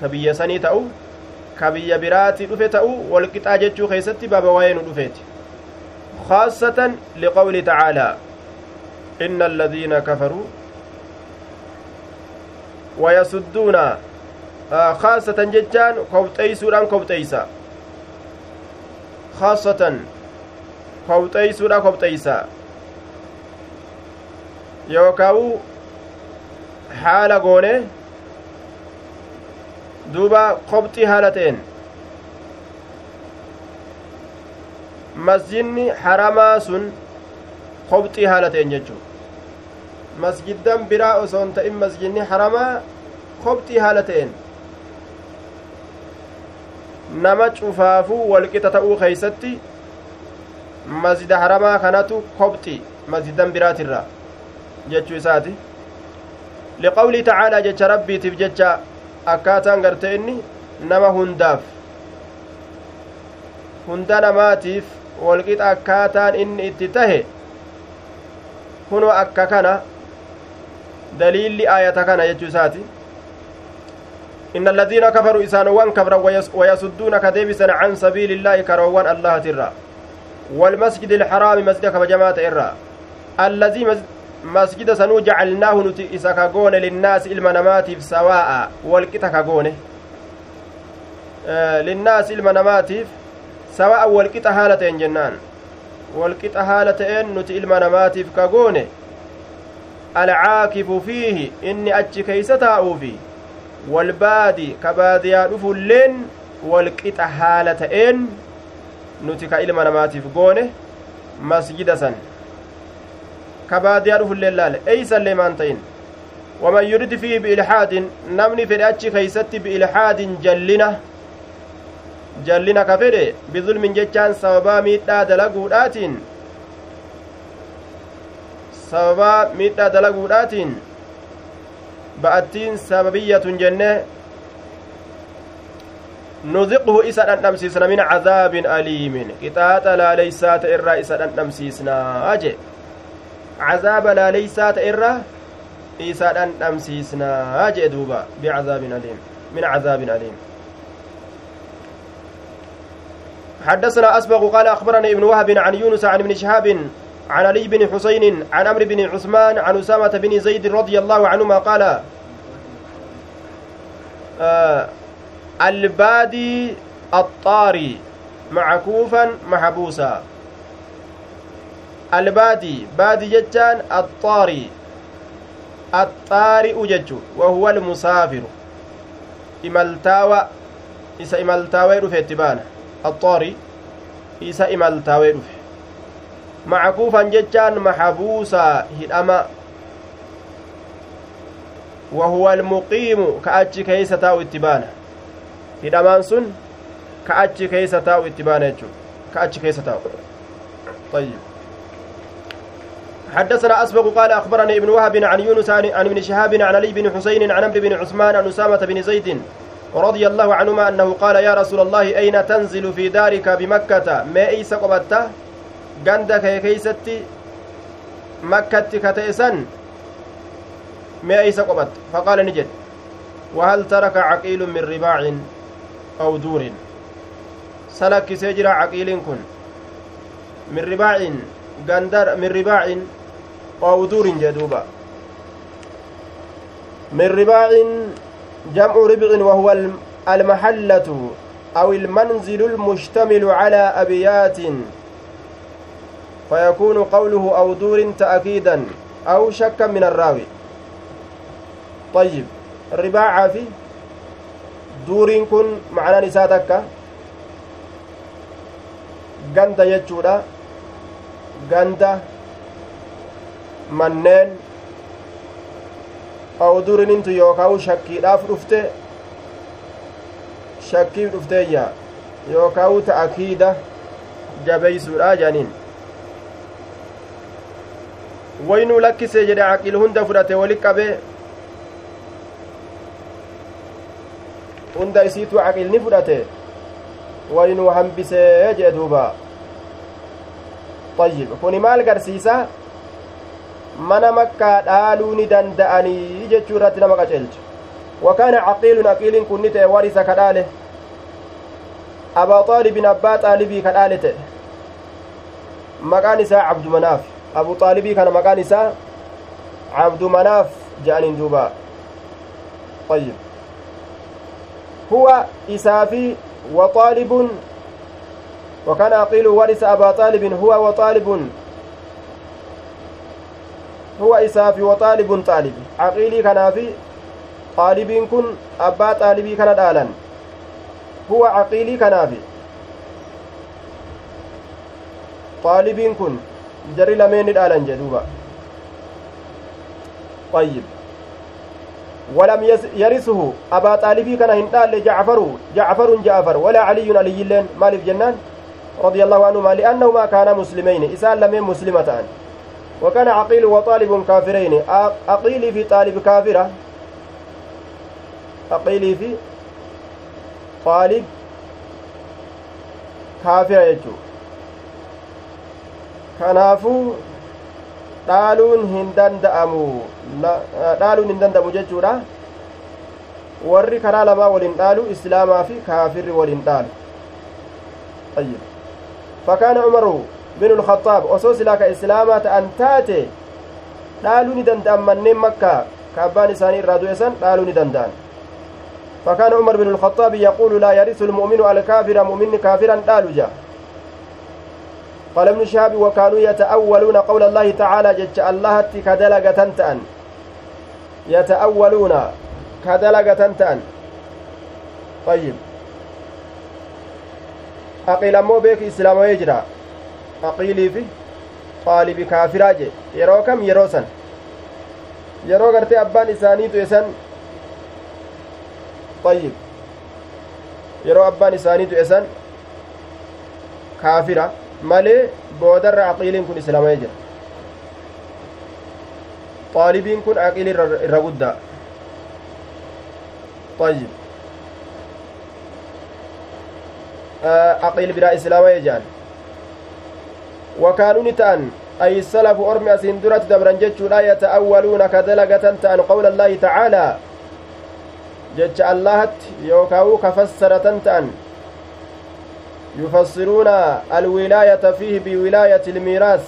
Speaker 1: ka biyya sanii ta'u ka biyya biraati dhufe ta'u walqixaa jechuu keeysatti baaba waa'ee nu dhufeeti خاصة لقوله تعالى إن الذين كفروا ويصدون خاصة ججان كوبتيسودان كوبتيسا خاصة كوبتيسودان كوبتيسا yookaa'u haala goone duuba qobxii haala ta'een. Masjidni haramaa sun qobxii haala ta'een jechuu masjiddan biraa osoo hin ta'in masjidni haramaa qobxii haala ta'een. Nama cufaafuu walqixa ta'uu keeysatti masjida haramaa kanatu qobxi masjiddan biraatirraa jechuu isaati. Liqawlii tacaalaa jecha rabbiitiif jecha akkaataan garte inni nama hundaaf hunda namaatiif walqixa akkaataan inni itti tahe kunoo akka kana daliilli aayata kana jechuu isaati إن الذين كفروا إسانوان كفرا ويصدون كديبسا عن سبيل الله كروان الله ترى والمسجد الحرام مسجد كبجماعة إرى الذي masjida sanuu jacalnaahu nuti isa ka goone linnaasi ilma namaatiif sawaa'a walqixa ka goone linnaasi ilma namaatiif sawaa'a walqixa haala ta'en jennaan walqixa haala ta'een nuti ilma namaatiif ka goone alcaakifu fiihi inni achi keeysa taa'uufi walbaadi ka baadiyaa dhufulleen walqixa haala ta'een nuti ka ilma namaatiif goone masjida san laale eeysallee maan ta'in waman yurid fiihi biilhaadin namni fedhe achi keeysatti biilhaadin jallina jallina ka fedhe bizulmin jechaan sababaa miidhaa dalaguudhaatiin sababaa miidhaa dalaguudhaatiin ba'attiin sababiyyatun jenne nuziqhu isa dhandhamsiisna min cazaabin aliimin qixaaxa laaleysaa ta irraa isa dhandhamsiisnaa jee cazaaba laaleysaa ta irra isaa dhandhamsiisnaa jee duuba bicazaabin aliim min cazaabin aliim حدثنا أسبغ قال أخبرني ابن وهب عن يونس عن ابن شهاب عن علي بن حسين عن عمرو بن عثمان عن أسامة بن زيد رضي الله عنهما قال آه البادي الطاري معكوفا محبوسا. Almusaafiru imaltaawa isa imaltaawee dhufe itti baana axxaarii isa imaltaawee dhufe macakuufan jechaan maxabuusaa hidhama wahuwa almuqiimu ka achi keeysa taa'u itti baana hidhamaan sun ka achi keeysa taa'u itti baana jechuu ka achi keeysa taa'u طيب حدثنا أسبق قال أخبرني ابن وهب عن يونس عن ابن شهاب عن علي بن حسين عن عمرو بن عثمان عن أسامة بن زيد رضي الله عنهما أنه قال يا رسول الله أين تنزل في دارك بمكة؟ ما إيسا قبتا غندك كيستي؟ مكة كتئسن؟ ما إيسا قبت فقال نجد. وهل ترك عقيل من رباع أو دور؟ سلك سجر عقيل كن. من رباع غندر من رباع أو دور جدوبا من رباع جمع ربع وهو المحلة أو المنزل المشتمل على أبيات. فيكون قوله أو دور تأكيدا أو شكا من الراوي. طيب الرباع في دور كن معنى نساتك ganda jechuudha ganda manneen awdurinintu yookaan shakkiidhaaf dhufte shakkiif dhufteeyya yookaan ta'akiida jabeeysuudha jaaniin waynuu lakkisee jedhe aqil hunda fudhate wali qabee hunda isiitu aqilni fudhate waynuu hambisee jedhe duuba طيب kuni maal garsiisa mana makkaa dhaaluu ni danda'anii jechuu irratti nama qaceelcha wakaana caqiilun aqiiliin kun ni ta'e warisa abaa xaalibin abbaa xaalibii kadhaale ta'e maqaan isaa cabdumanaaf abu xaalibii kana maqaan isaa cabdumanaaf je'aniin duuba طيب هو إسافي وطالب وكان أقيل ورث أبا huwa isaafi wa xaalibun xaalibi aqiilii kanaafi xaalibiin kun abbaa xaalibii kana dhaalan huwa aqiilii kanaafi xaalibiin kun jari lameen ni dhaalan jedhuuba طيب ولم يرثه أبا طالبي كان هندال جعفر جعفر جعفر ولا علي علي لين مالف جنان رضي الله عنهما لأنهما كانا مسلمين إسان لمن مسلمتان وكان عقيل وطالب كافرين عقيلي في طالب كافرة عقيلي في طالب kaafira jechuu kanaafuu dhaaluun hin danda'amu dhaaluun hin danda'amu jechuudha warri karaa lamaa waliin dhaalu islaamaa fi kaafirri waliin dhaalu ayyib fakaana umaru binu lkhaxaab osoo silaa ka islaamaa ta'an taate dhaaluu ni danda'an manneen makkaa ka abbaan isaanii irraa du'e san فكان عمر بن الخطاب يقول لا يرث المؤمن الكافر مؤمن كافرا. دالجا قال ابن شهاب وكانوا يتأولون قول الله تعالى جج الله كدلغة تأن. يتأولون كدلغة تأن. طيب. أقيل أمو بيك إسلام يجرى aqiilii fi qaalibi kaafiraa jee yeroo kam yeroo san yeroo gartee abbaan isaanii du'e san ayyib yeroo abbaan isaanii du'e san kaafira malee boodarra aqiiliin kun islamee jira qaalibiin kun aqiili irra guddaa ayyib aqiil biraa islaamee jedhan وكانوا نتان. أي السلف أرمي أسين درة دبرا جتشو لا يتأولون كدلقة تأن قول الله تعالى. جتش الله يوكاو كفسرة تأن. يفسرون الولاية فيه بولاية الميراث.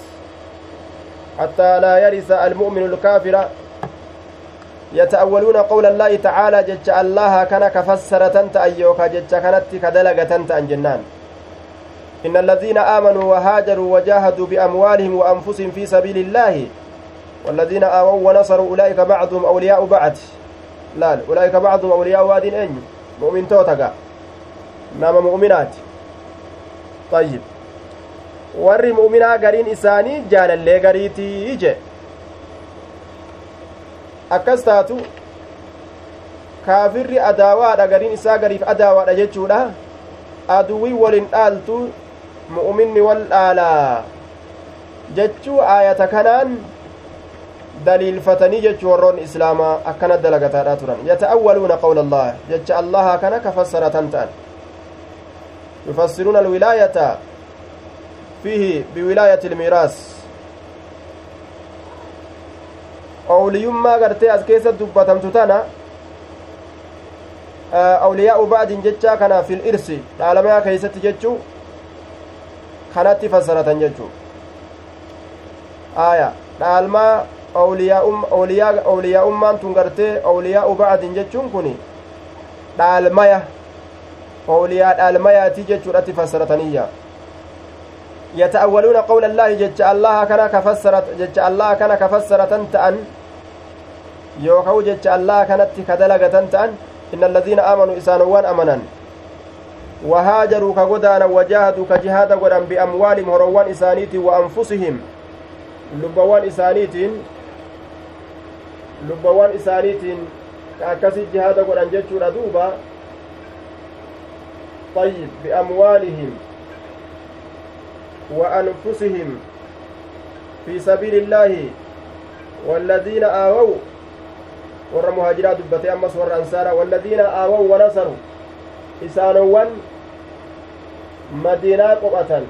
Speaker 1: حتى لا يرث المؤمن الكافر. يتأولون قول الله تعالى جتش الله كان كفسرة تأن يوكا جتش كانت كدلقة تأن جنان إن الذين آمنوا وهاجروا وجاهدوا بأموالهم وأنفسهم في سبيل الله والذين آووا ونصروا أولئك بعضهم أولياء بعض. لا أولئك بعضهم أولياء واد أين مؤمن توتقى نام مؤمنات. طيب. warri mu'minaa gariin isaanii jaalallee gariitii ije akkas taatu kaafirri adaawaadha gariin isaa gariif adaawaadha jechuudha aduwii walin dhaaltu mu'minni wal dhaalaa jechuu aayata kanaan daliilfatanii jechuu warroon islaamaa akkana dalagataadha turan yata'awwaluuna qawla allah jecha allaha kana ka fassaratan ta'an yufassiruuna alwilaayata fiihi biwilaayati ilmiiraas owliyyummaa gartee as keessa dubbatamtu tana awliyaa'u ba'din jechaa kana fil irsi dhaalamayaa keeysatti jechuu kanatti fassaratan jechuu aya dhaalmaa awliyaa'ummaan tun gartee awliyaa'u ba'din jechuun kun dhaalmaya awliyaa dhaalmayaati jechuudhatti fassarataniiyya يتأولون قول الله جج الله كان كفسرت جج الله كان كفسرة تأن يوكو جج الله كانت كدلغة تأن إن الذين آمنوا إسانوان أمنا وهاجروا كغدانا وجاهدوا كجهاد غدان بأموالهم هروان إسانيت وأنفسهم. لبوان إسانيت لبوان إسانيت كأكسي جهاد غدان جتشورا دوبا طيب بأموالهم وأنفسهم في سبيل الله. والذين آووا dubbate ammas warra ansaaraa walladiina aawaw wanasaru isaanowwan madiinaa qophatan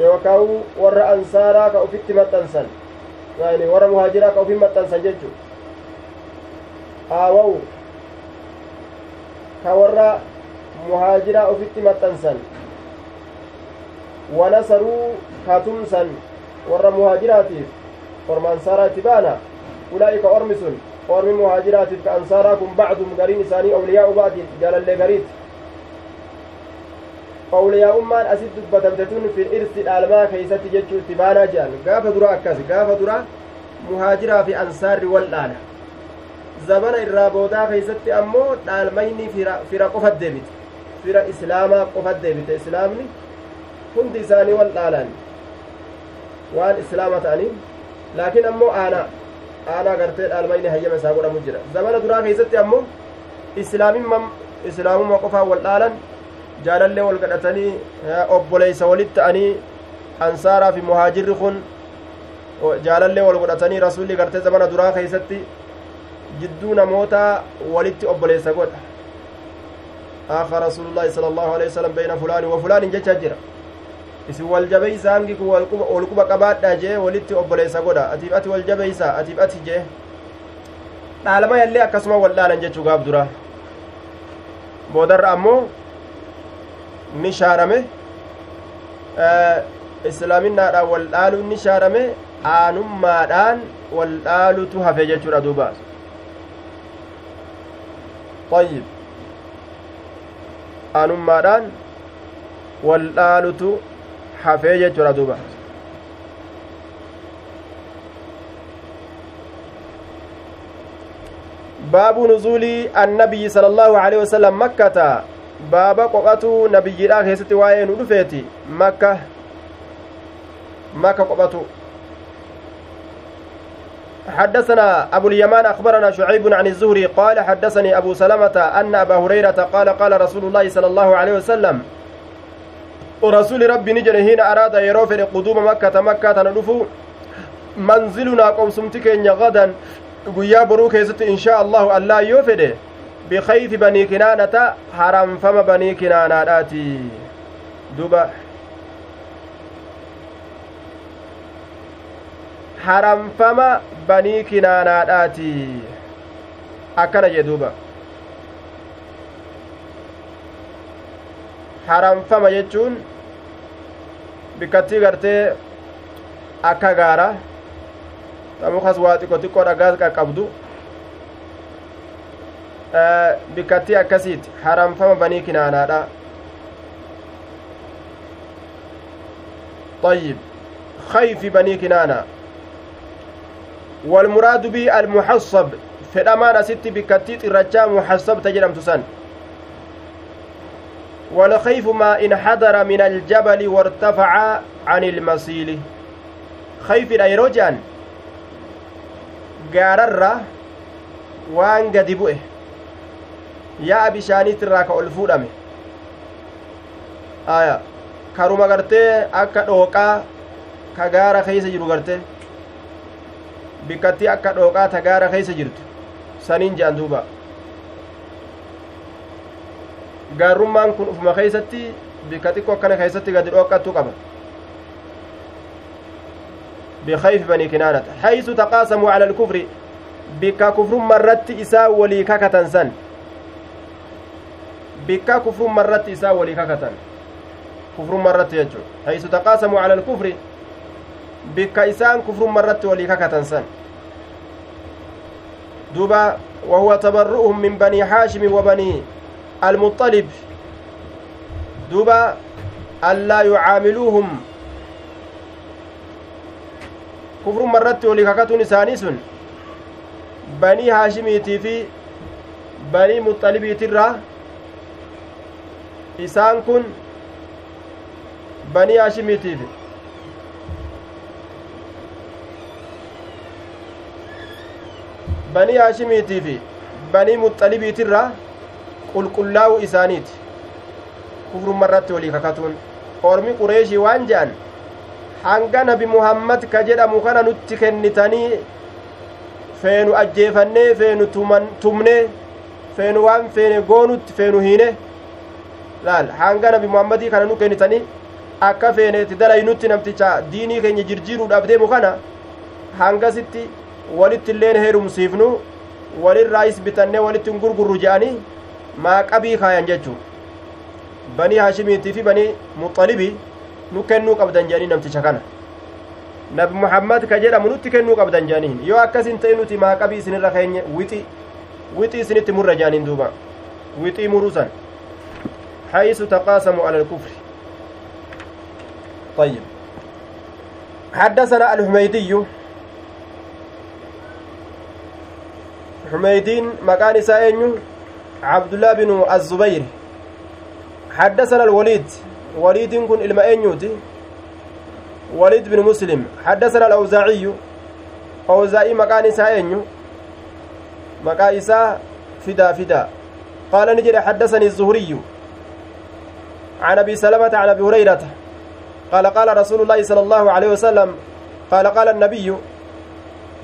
Speaker 1: yookaan warra ansaaraa ka ufitti maxxansan yani warra muhaajiraa ka ufin maxxansan jechu aawaw ka warra muhaajiraa ufitti maxxansan wanasaruu katumsan warra muhaajiraatiif orma ansaaraa itti baana أولئك أرمس أرمي مهاجرات كأنصاركم بعضهم قرين إساني أولياء بعض جال اللي قريت أولياء أمان أسد بتمتتون في الإرث الألماء كيست جتشو تبانا جان. قاف درا أكاس قاف درا مهاجرة في أنصار والآلة زمن الرابودا كيست أمو دالميني فيرا قفت ديبت. فيرا إسلاما قفت ديبت. إسلامني هند إساني والآلان waan islaama ta'anii laakiin ammoo aanaa aanaa gartee dhaalmayni hayyama isaa godhamu jira zamana duraa keessatti ammoo islaamimma islaamumma qofaa wal dhaalan jaalallee wal gadhatanii obboleeysa walit ta'anii ansaaraa fi muhaajirri kun jaalallee wal godhatanii rasuulli gartee zamana duraa keessatti jidduu namoota walitti obboleessa godha آخى رسول الله صلى الله عليه وسلم بين فلان وفلان جتشا جرا isin wal jabeeysa hangi kun wal quba qabaadha jee walitti obboleessa godha atiif ati wal jabeeysa atiif ati jee dhaalama yallee akkasuma wal dhaalan jechuu gaaf dura boodarra ammoo ni shaarame islaaminaadhaan wal dhaaluun ni shaarame aanummaadhaan wal dhaalutu hafe jechuudha duuba طيب aanummaadhaan wal dhaalutu hafee jechuudha duuba baabu nuzuulii annabiyyi sala allaahu aleyhi makkata baaba qophatu nabiyyiidha keessatti waa'ee nu dhufeeti makka makka qophatu حدثنا أبو اليمان أخبرنا شعيب عن الزهري قال حدثني أبو سلمة أن أبا هريرة قال قال رسول الله صلى الله عليه وسلم ورسول ربي نجر هنا أراد يروفر قدوم مكة مكة ندفو منزلنا قوم سمتك غدا guyyaa boruu keessatti inshaa allahu allaa yoo fedhe bikayfi banii kinaanata haramfama banii kinaanaadhaati duba haramfama banii kinaanaadhaati akkana jee duuba haramfama jechuun bikkattii gartee akka gaara tamukas waa xiqqo xiqqoo dhagaas qaqqabdu bikkattii akkasiiti haramfama banii kinaanaadha طيب خيف بني كنانة والمراد به المحصب في الأمانة ست بكتيت الرجاء محصب تجرم تسن والخيف ما انحدر من الجبل وارتفع عن المسيل خيف الأيروجان bu'e yaa'a bishaaniitirraa ka ol fuudhame aya karuma gartee akka dhooqaa ka gaara keeysa jiru garte bikkatti akka dhooqaa tagaara keeysa jirtu saniin je'an duuba gaarrummaan kun ufuma keeysatti bikka xiqqoo akkana keeysatti gadi dhooqqattu qaba. بخيف بني كنانة حيث تقاسموا على الكفر بك كفر مرت إساء ولي ككتن سن بك كفر مرت إساء ولي ككتن كفر مرت يجو حيث تقاسموا على الكفر بك إساء كفر مرت ولي ككتن سن دوبا وهو تبرؤهم من بني حاشم وبني المطلب دوبا ألا يعاملوهم kufrumma irratti olii kakatuun isaanii sun banii haashimiitii fi banii muxalibiitirraa isaan kun banii haashimiitiif banii haashimiitii fi banii muxalibiitirraa qulqullaa'u isaaniiti. Kufrumma irratti olii kakatuun. Ormi qureeshii waan je'an hanga nabi muhammad ka jedhamu kana nutti kennitanii feenu ajjeefannee feenu tumnee feenu waan feene goonutti feenu hiine. Laal hanga nabi muhammadii kana nu kennitanii akka feene itti dalaynutti namticha diinii keenya jirjiiruudhaaf deemu kana hangasitti walitti illeen heerumsiifnu walirraayis bitannee walitti hin gurgurru je'anii maaqabii kaayan jechuu banii haashimiitii fi banii muxalibii nu kennuu qabdan jedhanii namticha kana nabi muhammad ka jedhamu nutti kennuu qabdan jedhaniin yoo akkas hin ta'e nuti maaqabii isinirra keenye wixi wixi isinitti murra jedhaniin duuba wixii muruusan حيث تقاسموا على الكفر طيب حدثنا الحميدي حميدين مكان سائن عبد الله بن الزبير. حدثنا الوليد. وليد كن إلما أنيوتي. وليد بن مسلم. حدثنا الأوزاعي. أوزاعي مكان إساء مكان إساء فدا فدا. قال نجد حدثني الزهري. عن أبي سلمة عن أبي هريرة. قال قال رسول الله صلى الله عليه وسلم. قال قال النبي.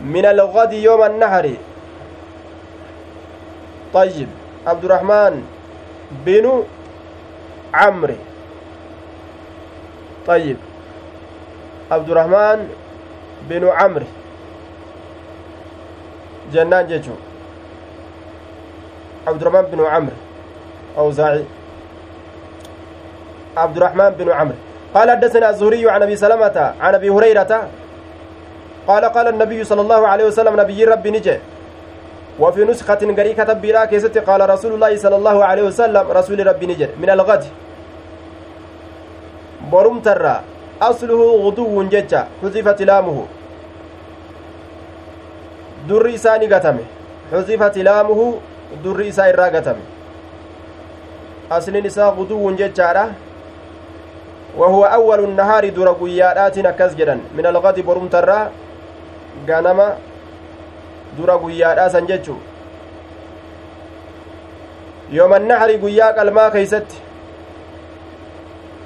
Speaker 1: من الغد يوم النهر. طيب. عبد الرحمن بن عمرو. طيب. عبد الرحمن بن عمرو. جنان جيشو عبد الرحمن بن عمرو. أوزاعي. عبد الرحمن بن عمرو. قال حدثنا الزهري عن أبي سلمة عن أبي هريرة. قال قال النبي صلى الله عليه وسلم نبي ربي نجي. وفي نسخة قري كتب بلا قال رسول الله صلى الله عليه وسلم رسول ربي نجر من الغد asluhu guduwwun jecha xuzifat ilaamuhu durri isaa ni gatame xuzifat ilaamuhu durri isaa irraa gatame asliin isaa guduwwun jechaadha وهو أول النهار دور قيادات جدا من الغد برم ترى غنما دور قيادات سنجتشو يوم النهر قياك الماء كيست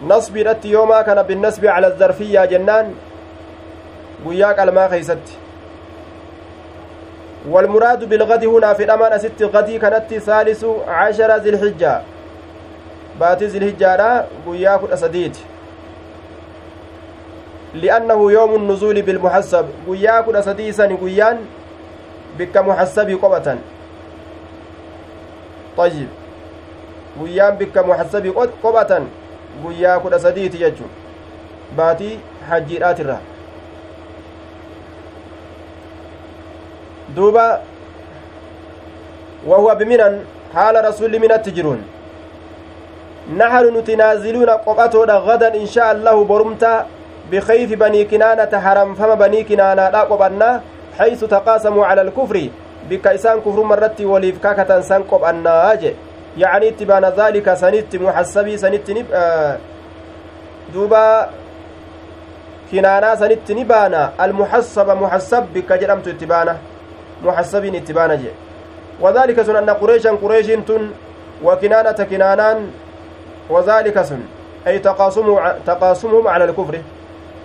Speaker 1: nasbiidhatti yoomaa kana binnasbi cala zarfiyyaa jennaan guyyaa qalmaa keeysatti. والمراد بالغد هنا في الأمان أست غدي كانت ثالث عشر ذي الحجة بات ذي الحجة قياك الأسديد لأنه يوم النزول بالمحسب قياك الأسديسا قيان بك محسب قبة طيب قيان بك محسب قبة guyyaa kudha sadiiti jechuun baatii hajjiidhaatirra duuba wahuwa biminan haala rasulli minatti jiruun naxanu nuti naaziluuna qophatoodha gadan inshaa allahu borumta bikayfi banii kinaanata haramfama banii kinaanaadha qophannaa xaysu taqaasamuu cala alkufri bikka isaan kufruma irratti waliif kakatan san qophannaa jedhe يعني اتبان ذلك سنت محسبي سنت نب آه دوبا كنانا سنت نبانا. المحسب محسب بك جرمت اتبانا. محسبين اتبانا جي. وذلك سن أن قريشا قريش تن وكنانة كنانان وذلك سن. أي تقاسم تقاسمهم على الكفر.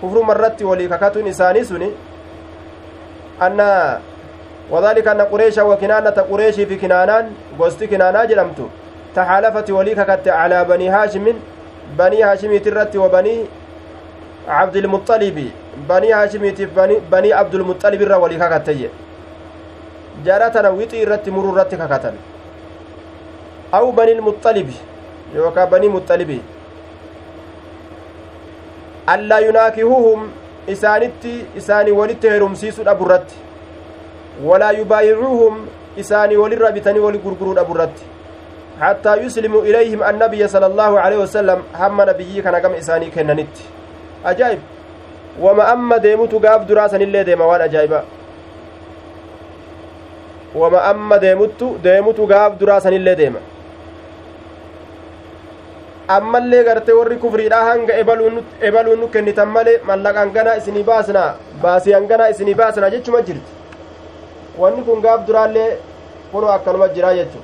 Speaker 1: كفر مرت وليككة إساني سني. Anna وذلك أن قريش وكنانة قريش في كنانان قوست كنانا جرمت تحالفت وليك كت على بني هاشم بني هاشم ترت وبني عبد المطلب. بني هاشم بني, بني عبد المطلب الرا وليك كتي جارتنا ويتي رت مرور رت ككتن. أو بني المطلب يوكا بني مطلب. ألا يناكهوهم isaanitti isaanii walitti heerumsiisuu dhaburratti walaa yubaayicuuhum isaanii walirra bitanii wali gurguruu dhaburratti hattaa yuslimuu ilayhim annabiyya sala allaahu aleyhi wasalam hamma nabiyyii kana gama isaanii kennanitti ajaa'ib wama amma deemutu gaaf duraa sanillee deema waan ajaa'iba wama amma deemuttu deemutu gaaf duraa sanillee deema ammallee gartee warri kufriidha hanga ebaluun nu kennitan malee mallaqa hanganaa isinii baasna baasii hanganaa isinii baasna jechuma jirti wanni kun gaaf duraallee kunoo akkanuma jiraa jechu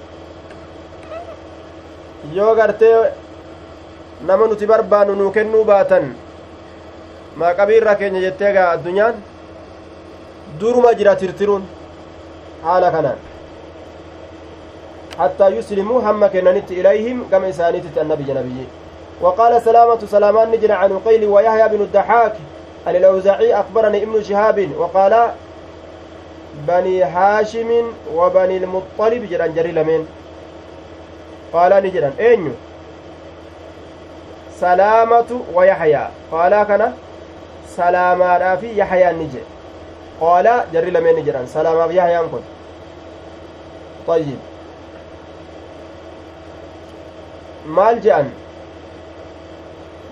Speaker 1: yoo gartee nama nuti barbaannu nuu kennuu baatan maaqabiirra keenya jettee gaa addunyaan duruma jira tirtiruun haala kanaan حتى يسلموا هم كننت إليهم كما إسانيت النبي نبي وقال سلامة سلامان نجن عن قيل ويحيى بن الدحاك عن أخبرني ابن شهاب وقال بني هاشم وبني المطلب جران جري لمن. قال نجران أين سلامة ويحيى. قال كان سلاما في يحيى نجي قال جري لمن نجران سلاما في يحيى طيب. Maal je'an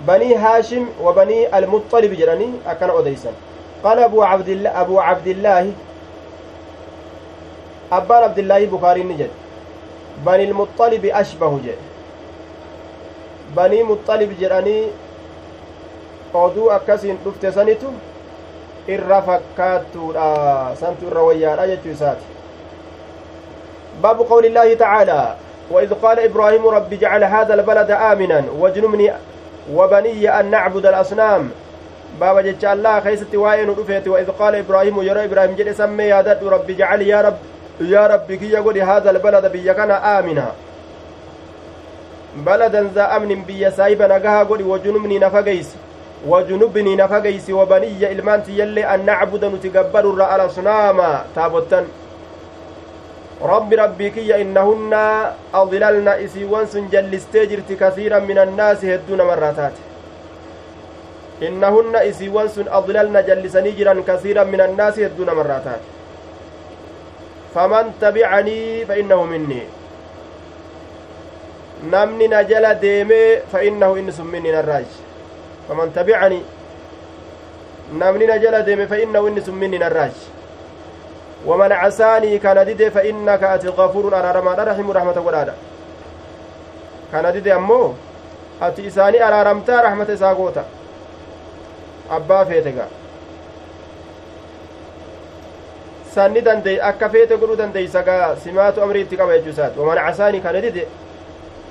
Speaker 1: banii haashim wa banii almuxalib jedhanii akkana odeysan qaala abuu cabdilla abuu cabdillaahi abbaan abdillaahi bukaariin ni jedhe bani ilmuxalibi ashbahu jedhe banii muxalib jedhanii oduu akkasiin dhufte sanitu irra fakkaattuudha santu irra wayyaadha jechuu isaati baabu qawli illaahi tacaalaa وإذ قال إبراهيم رب اجعل هذا البلد آمنا واجنبني وبني أن نعبد الأصنام. بابا جتش الله خيست وائن رفيت وإذ قال إبراهيم يرى إبراهيم جل سمي يا رب اجعل يا رب يا رب كي يقول هذا البلد بيكنا آمنا. بلدا ذا أمن بي سايبا نقها قولي وجنبني نفقيس. وجنبني نفقيس وبني إلمانتي يلي أن نعبد نتقبل الرأى الأصنام. تابوتن rabbi rabbii kiyya innahunna adlalna isiiwwan sun jallistee jirti kasiiran min annaasi hedduu namarraa taate innahunna isiiwwan sun adlalna jallisanii jiran kasiiran min annaasi hedduu namarraa taate faman tabicanii fa innahu minnii namni na jala deemee fa innahu inni sun minni narraaj faman tabicanii namni na jala deeme fa innahu inni sun minni narraaj ومن عساني كان ديدي فإنك أتي غفور أرارما رحم رحمة قرادة كان ديدي أمو أتي إساني أرارمتا رحمة إساقوتا أبا فيتك godhuu dandeeysa gaa simaatu amrii itti qaba jechuu isaati waman casaanii kana dide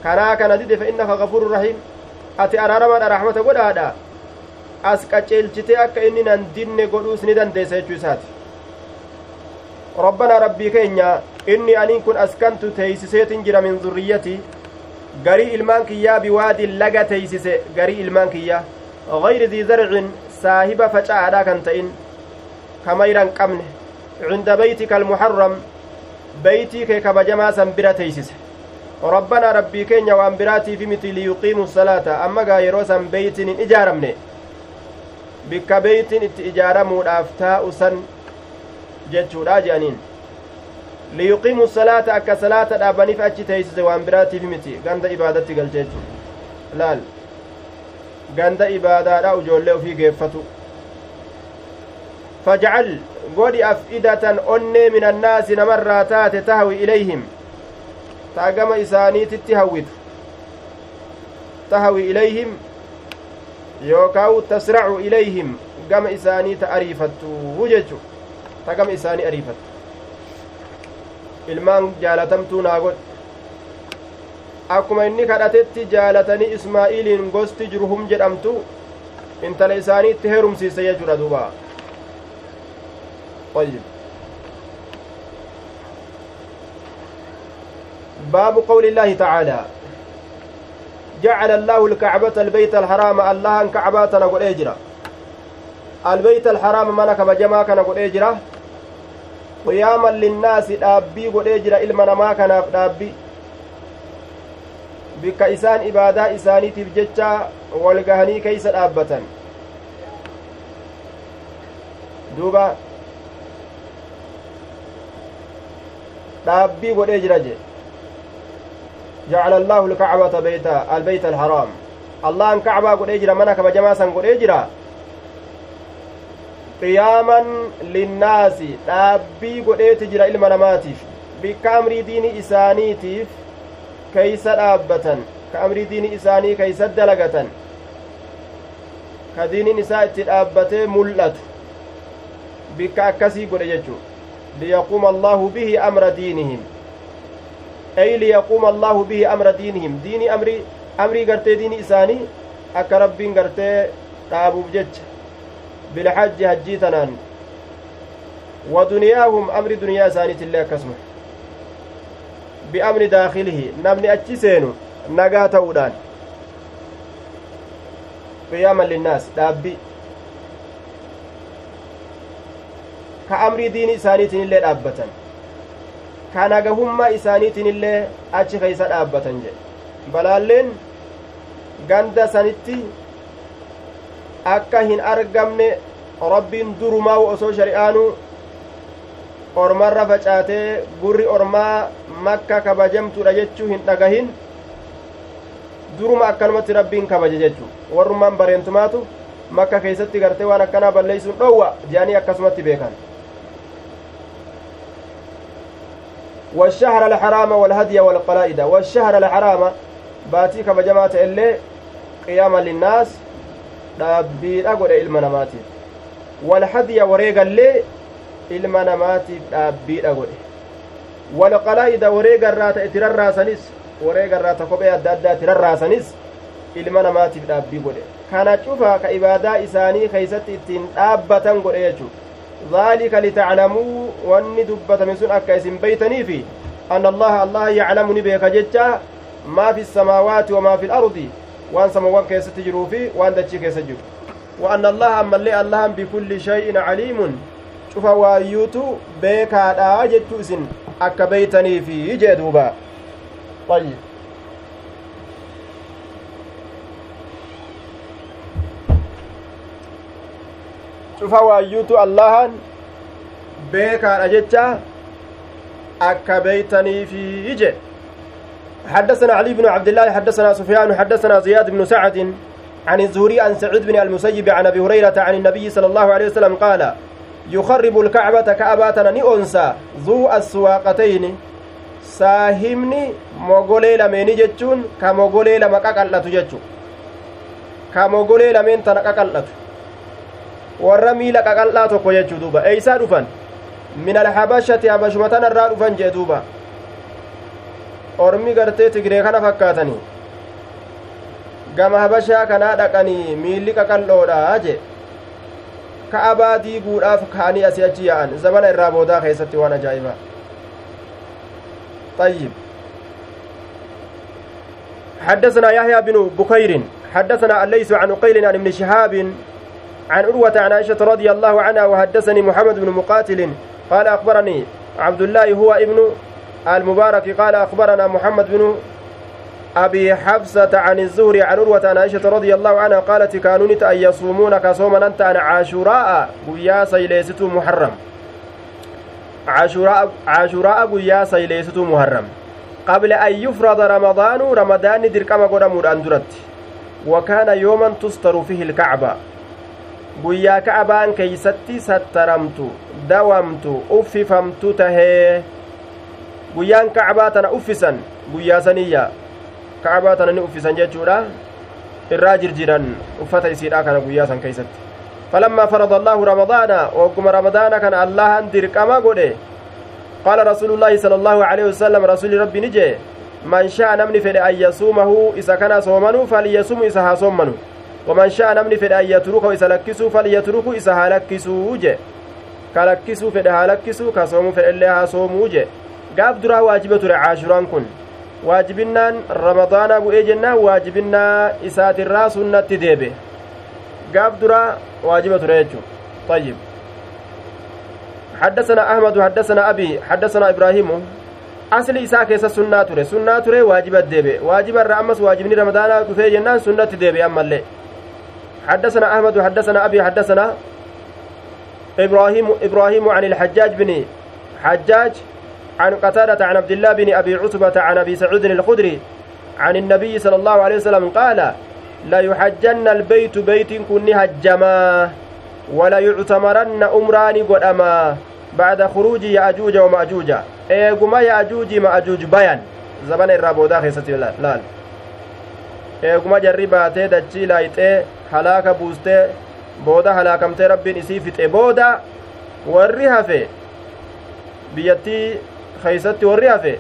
Speaker 1: kanaa kana dide fa innaka gafurun rahiim ati araaramaadha raxmata godhaadha as qaceelchite akka inni nan dinne godhuus ni dandeeysa jechuu isaati teeysiseetin jira min zurriyyatii garii ilmaan kiyyaa biwaadin laga teeysise garii ilmaan kiyya gayri dii zarcin saahiba faca'aadha kan ta'in kamayran qabne cinda beytika almuharram beytii kee kabajamaa san bira teeysise rabbanaa rabbii keenya waan biraatiifi miti liyuqiimu salaata amma gaa yeroo san beytin hin ijaaramne bikka beytin itti ijaaramuudhaaf taa'u san jechuudha je'aniin liyuqiimu salaata akka salaata dhaabaniif achi teeysise waan biraatiif miti ganda ibaadatti galche jechu laal ganda ibaadaadha ijoollee ufii geeffatu fajcal godhi af'idatan onnee min annaasi namarraa taate tahwi ilayhim taa gama isaaniititti hawwitu tahwi ilayhim yookaawu tasracu ilayhim gama isaanii ta ariifattu jechu tagam isaanii ariifate ilmaan jaalatamtuu naa godhe akkuma inni kadhatetti jaalatanii ismaa'iiliin gosti jurhum jedhamtu intala isaanii itti heerumsiise jechuudha duuba ayyib باب قول الله تعالى جعل الله الكعبة البيت الحرام الله أن كعباتنا قل إجرا البيت الحرام منك بجما كان قل إجرا قياما للناس دابي قل اجرا ilma namaa kanaaf dhaabbii bikka isaan ibaadaa isaaniitiif jecha walgahanii keeysa dhaabbatan duuba dhaabbii godhee jira jee جعل الله الكعبة بيت البيت الحرام الله ان كعبة قد اجرا منا كما جماعة قد قياما للناس dhaabbii godheeti jira ilma namaatiif bikka amrii diini isaaniitiif keeysa dhaabbatan ka amrii diini isaanii keeysa dalagatan ka diiniin isaa itti dhaabbatee mul'atu bikka akkasii godhe jechuu liyaquuma allaahu bihi amra diinihim ay liyaquuma allaahu bihi amra diinihim diinii amrii amrii gartee diinii isaanii akka rabbiin gartee dhaabuuf jecha bilhajji hajjii tanaan wa duniyaahum amri duniyaa isaaniitillee akkasuma bi'amri daakilihi namni achi seenu nagaa ta'uudhaan qiyaaman linnaas dhaabbi ka amrii diini isaaniitiin illee dhaabbatan ka nagahummaa isaaniitiin illee achi keeysa dhaabbatan jedhe balaalleen ganda sanitti akka hin argamne rabbiin durumaa osoo shari'aanuu ormarra facaatee gurri ormaa makka kabajamtuudha jechuu hin dhagahin duruma akkanumatti rabbiin kabaje jechuu warrummaan bareentumaatu makka keessatti gartee waan akkanaa balleeysuun dhowwa jedhanii akkasumatti beekan والشهر الحرام والهدي والقلائد والشهر الحرام باتي كما جماعة اللي قياما للناس dhaabbiidha godhe ilma namaatiif walhadiya wareegallee ilma namaatiif dhaabbiidha godhe walqalaa'ida wareega irraa ta itti rarraasanis wareega irraa ta kophee adda addaa itti rarraasanis ilma namaatiif dhaabbii godhe kana cufa ka ibaadaa isaanii keeysatti ittiin dhaabbatan godhe jechuu ذلك لتعلموا واني دبتم سن أكا اسم بيتني أن الله الله يعلمني بك ججا ما في السماوات وما في الأرض وان سموان كيس تجروا في وان دتشي كيس جرو وأن الله أما اللي الله بكل شيء عليم شوف وايوتو بيكا دا جتو سن أكا بيتني في جدوبا طيب cufa waayyuutu allahan beekaadha jecha akka beeytaniifi ije حدثنا علي بن عبد الله حدثنا سفيان حدثنا زياد بن سعد عن الزهري عن سعيد بن المسيب عن ابي هريره عن النبي صلى الله عليه وسلم قال يخرب الكعبة كأباتنا نئنسا ذو السواقتين saahimni mogolee lameeni jechuun ka mogolee lama qaqal'atu jechu ka mogolee lameen tana qaqal'atu warra miila qaqal'aa tokko jechuu duuba eeysaa dhufan min alhabashati habashuma tanarraa dhufan jee duuba ormi gartee tigree kana fakkaatanii gama habashaa kanaa dhaqanii miilli qaqal'oodha jee ka'abaa diiguudhaaf ka'anii asii achi yaa'an zamana irraa boodaa keessatti waan ajaa'ibaa طيب حدثنا يحيى بن بكير حدثنا الليث عن قيل عن ابن شهاب عن عروة عن عائشة رضي الله عنها وحدثني محمد بن مقاتل قال أخبرني عبد الله هو ابن المبارك قال أخبرنا محمد بن أبي حفصة عن الزهري عن عروة عن عائشة رضي الله عنها قالت كانوا أن يصومون كصوما أنت عن عاشوراء قيا سيليست محرم. عاشوراء عاشوراء قيا سيليست محرم. قبل أن يفرض رمضان رمضان دركما قدام أندرت وكان يوما تستر فيه الكعبة. guyyaa ka'abaan keeysatti sattaramtu dawamtu uffifamtu tahee guyyaan ka'abaa tana uffisan guyyaa saniyya ka'abaa tana ni uffisan jechuudha irraa jirjiran uffata isiidha kana guyyaa san keeysatti falammaa farada allaahu ramadaana ogguma ramadaana kana allahan dirqama godhe qaala rasuulullaahi sala allaahu aleyhi wasalam rasuli rabbi ni jee man sha'a namni fedhe an yasuumahu isa kana soomanu falyasumu isa haa soommanu waman sha'a namni fedhe an yatrukahu isa lakkisuu falyatruku isa haa lakkisuu je ka lakkisuu fedhe haa lakkisuu ka soomuu fedhe illee haa soomuu je gaaf duraa waajiba ture caashuraan kun waajibinnaan ramadaanaa bu'ee jennaan waajibinnaa isaatirraa sunnatti deebe gaaf duraa waajiba ture jechuu طيب حدثنا أحمد حدثنا أبي حدثنا إبراهيم asli isaa keessa sunnaa ture sunnaa ture waajiba deebe waajiba irra ammas waajibni ramadaanaa dhufee jennaan sunnatti deebe ammallee حدثنا أحمد حدثنا أبي حدثنا إبراهيم إبراهيم عن الحجاج بن حجاج عن قتادة عن عبد الله بن أبي عتبة عن أبي سعود الخدري عن النبي صلى الله عليه وسلم قال لا يحجن البيت بيت كن هجما ولا يعتمرن أمران قدما بعد خروج يأجوج ومأجوج eeguma yaajuuji ma'ajuuj bayan zabana irraa boodaa keessatti laal eeguma jarri baatee dachii laayixee halaaka buustee booda halaakamtee rabbiin isii fixe booda warri hafe biyyattii warri hafe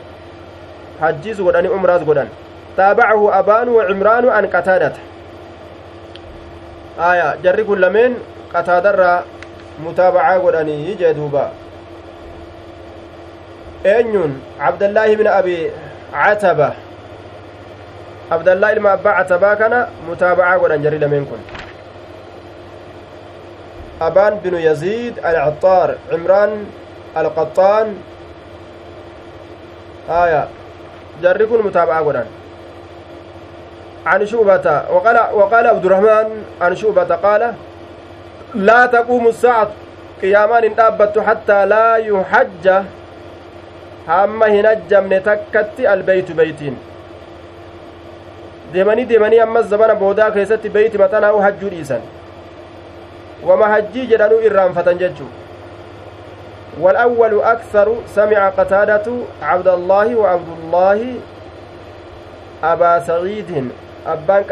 Speaker 1: hajjiis godhani umraas godhan taabacahu abaanu wa cimraanu an qataadata aya jarri kun lameen qataadarraa mutaabacaa godhanii jee duuba eenyuun cabdallaahi bin abi cataba abdallaa ilma abbaa catabaa kana mutaabacaa godhan jarri lameen kun abaan binu yaziid alcaxaar cimraan alqaxaan jarri kun mutaabacaa godhan عن شعبة وقال وقال عبد الرحمن عن شعبة قال لا تقوم الساعة قيامان دابت حتى لا يحج hin ajjamne takkatti albeytu beytiin deemanii deemanii ammas zabana boodaa keessatti beeyti maxanaa'u hajjuu dhiisan wama hajjii jedhanuu irraanfatan jechuu والأول أكثر سمع قتادة عبد الله وعبد الله أبا سعيد أبان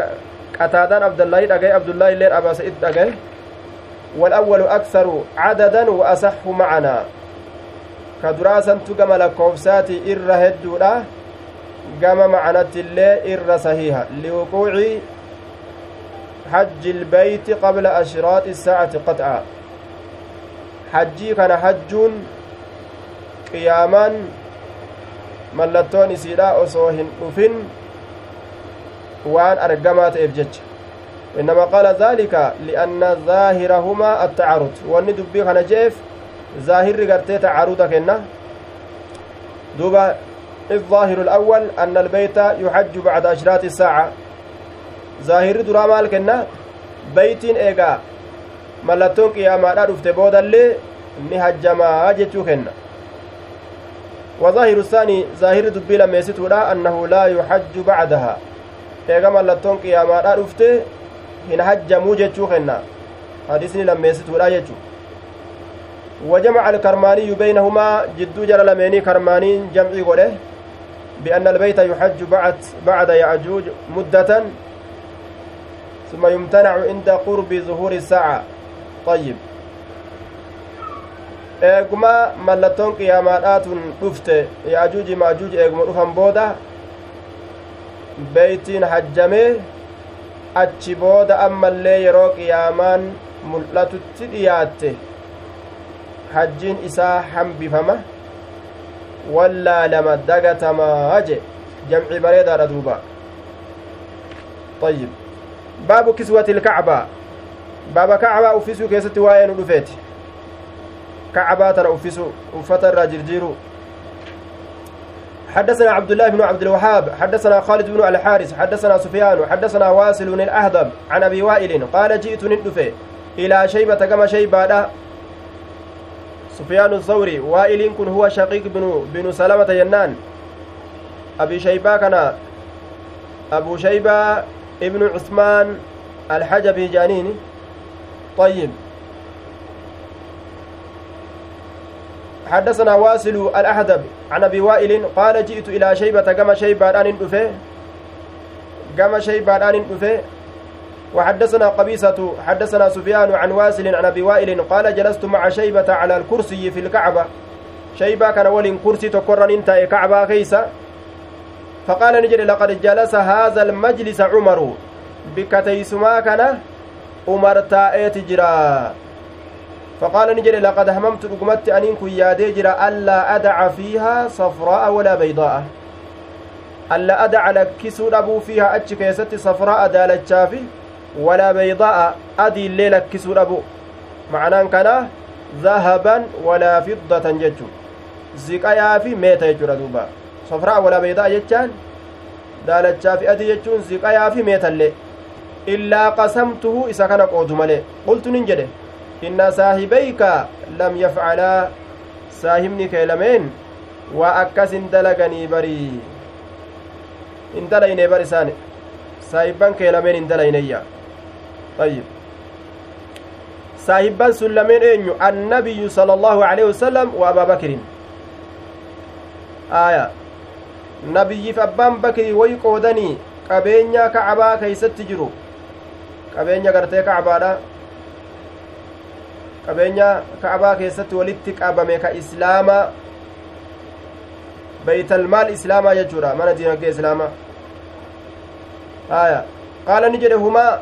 Speaker 1: قتادان عبد الله دقي عبد الله اللين أبا سعيد دقي والأول أكثر عددا وأصح معنا duraasantu gama lakkoofsaati irra hedduudha gama macanatti illee irra sahiha liwuquuci hajji ilbeyti qabla ashraaxi isaacati qax'a hajjii kana hajjuun qiyaamaan mallattoon isiidha osoo hin dhufin waan argamaa ta'eef jecha innama qaala dhaalika lianna zaahirahumaa attacarud wanni dubbii kana je'eef ظاهر قرتي تعارض كنا دوبا الظاهر الأول أن البيت يحج بعد أشراط الساعة ظاهر درا مال كنا بيتين إيقا ملتون قياما رفت بودا اللي نهجما جتو كنا وظاهر الثاني ظاهر دبي لما يستورا أنه لا يحج بعدها إيقا ملتون قياما رفت هنهجمو جتو كنا حديثني لما يستورا جتو وجمع الكرماني بينهما جدو جرى لميني كرماني جمعي قوله بأن البيت يحج بعد بعد يعجوج مدة ثم يمتنع عند قرب ظهور الساعة طيب eeguma mallattoon qiyaamaadhaatun dhufte yaajuuji maajuuji eeguma dhufan booda beeytiin hajjamee achi booda ammallee yeroo qiyaamaan mul'atutti dhiyaatte hajjiin isaa hambifama wallaalama dagatamaa je jamci bareedaadha duuba طيب باب كسوة الكعبة باب كعبة أفسو كيست واين رفيت كعبة ترى أفسو أفتر راجرجيرو حدثنا عبد الله بن عبد الوهاب حدثنا خالد بن الحارث حدثنا سفيان حدثنا واسل الأهدب عن أبي وائل قال جئت ندفه إلى شيبة كما شيبة سفيان الثوري وائل كن هو شقيق بن بن سلمة ينان أبي شيبة كان أبو شيبة ابن عثمان الحجبي جانيني طيب. حدثنا واسل الأحدب عن أبي وائل قال جئت إلى شيبة كما شيبة أن دفه كما شيبة أن دفه وحدثنا قبيصة حدثنا سفيان عن واسل عن أبي وائل قال جلست مع شيبة على الكرسي في الكعبة. شيبة كان ولين كرسي تقرن إنت كعبة كيسة فقال نجري لقد جلس هذا المجلس عمر. بكتيسما كان عمر تائت جرا فقال نجري لقد هممت رقمت أن يادي جرا ألا أدع فيها صفراء ولا بيضاء alla adaca lakkisuu dhabuu fiihaa achi keessatti safraa'a daalachaa fi walaa beeydaa'a adiillee lakkisuu dhabu macnaan kanaa zahaban walaa fiddatan jechuu ziqayaa fi meeta jechuudha duuba safraa'a walaa beeydaa'a jechaan daalachaa fi adii jechuun ziqayaa fi meetallee illaa qasamtuhu isa kana qoodu malee qultu nin jedhe inna saahibayka lam yafcalaa saahibni kee lameen waa akkas hin dalaganii barii hin dalayne bar isaan saahibban kee lameen hin dalayneyya ayyib saahibban sun lameen eenyu annabiyyu sala allahu aleyhi wasalam wa abaa bakrin aya nabiyyiif abbaan bakrii way qoodanii qabeenya kacbaa keeysatti jiru qabeenya gartee kacbaadha qabeenya kacbaa keessatti walitti qabame ka islaamaa beytalmaal islaamaa jechuudha mana diinagdee islaamaa aya qaala ni jedhe humaa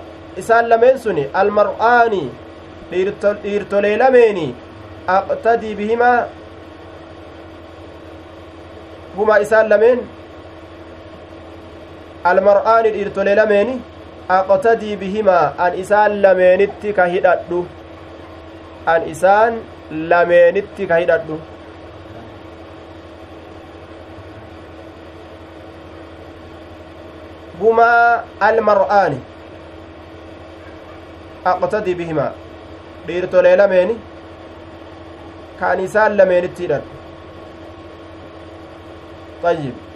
Speaker 1: isaan lameen suni almar'aani dhiirtolee lameeni aqtadii bihimaa humaa isaan lameen almar'aani dhiirtolee lameeni aqtadii bihimaa an isaan lameenitti ka hidhadhu an isaan lameenitti ka hidhadhu humaa almar'aani aqtadii bihimaa dhiirtolee lameeni ka an isaan lameenitti hidhadhu ayyib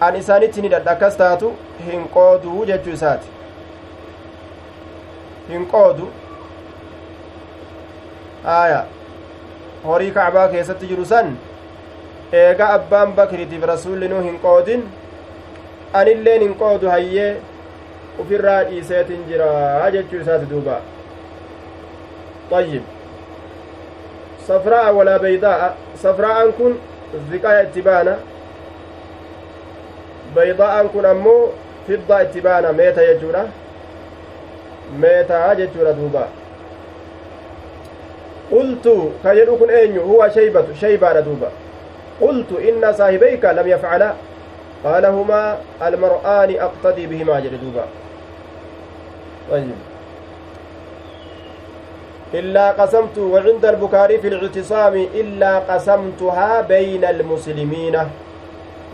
Speaker 1: an isaanitti ni hidhadha akkas taatu hin qooduu jechuu isaati hin qoodu aya horii kacbaa keessatti jiru san eega abbaan bakriitiif rasullinuu hin qoodin anilleen hin qoodu hayyee ufirraa dhiiseetin jira jechuu isaati duuba طيب صفراء ولا بيضاء صفراء كن ziqaa itti baana itti baana meeta jechuudha meetaa jechuudha duuba qultu ka jedhu kun eenyu huwa shaybatu shaybaadha duuba qultu inna saahibayka lam yafcala qaala humaa almar'aani aqtadii bihimaa jedhe duuba طيب إلا قسمت وعند البكاري في الاعتصام إلا قسمتها بين المسلمين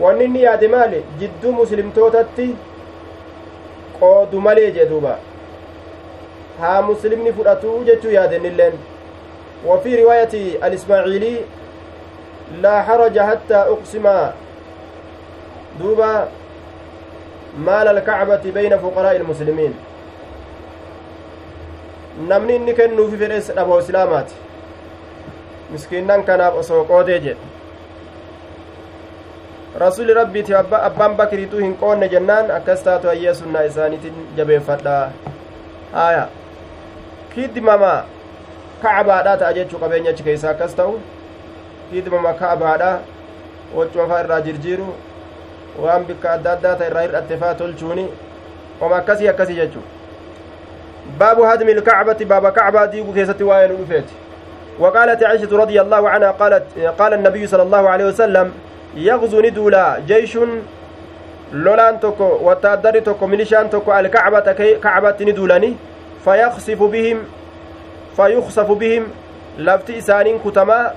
Speaker 1: وأنني يا مالي جد مسلم توتتي قود مالي جدوبا ها مسلمني فرأتو جتو يا اللين وفي رواية الإسماعيلي لا حرج حتى أقسم دوبا مال الكعبة بين فقراء المسلمين namni inni kennuufi fedhes dhaboo islaamaati. Miskiinnan kanaaf osoo qoodee jedhe rasuli rabbiiti abbaan bakriituu hin qoonne jennaan akkas taatu ayyee sunnaa isaaniitiin jabeeffadha haya kidmama ka'abaadhaa ta'a jechuu qabeenya achi keessaa akkas ta'u kidmama ka'abaadhaa waccuma faa irraa jirjiiru waan bikka adda addaa ta irraa hir'atte faa tolchuuni oma akkasii akkasii jechuu باب هدم الكعبة باب كعبة ديبو كيست وين رفيت وقالت عائشة رضي الله عنها قالت قال النبي صلى الله عليه وسلم يغزو ندولا جيش لولان توكو وتادري توكو ميليشان توكو الكعبة كعبة ندولاني فيخسف بهم فيخسف بهم لفتي إسانين كتما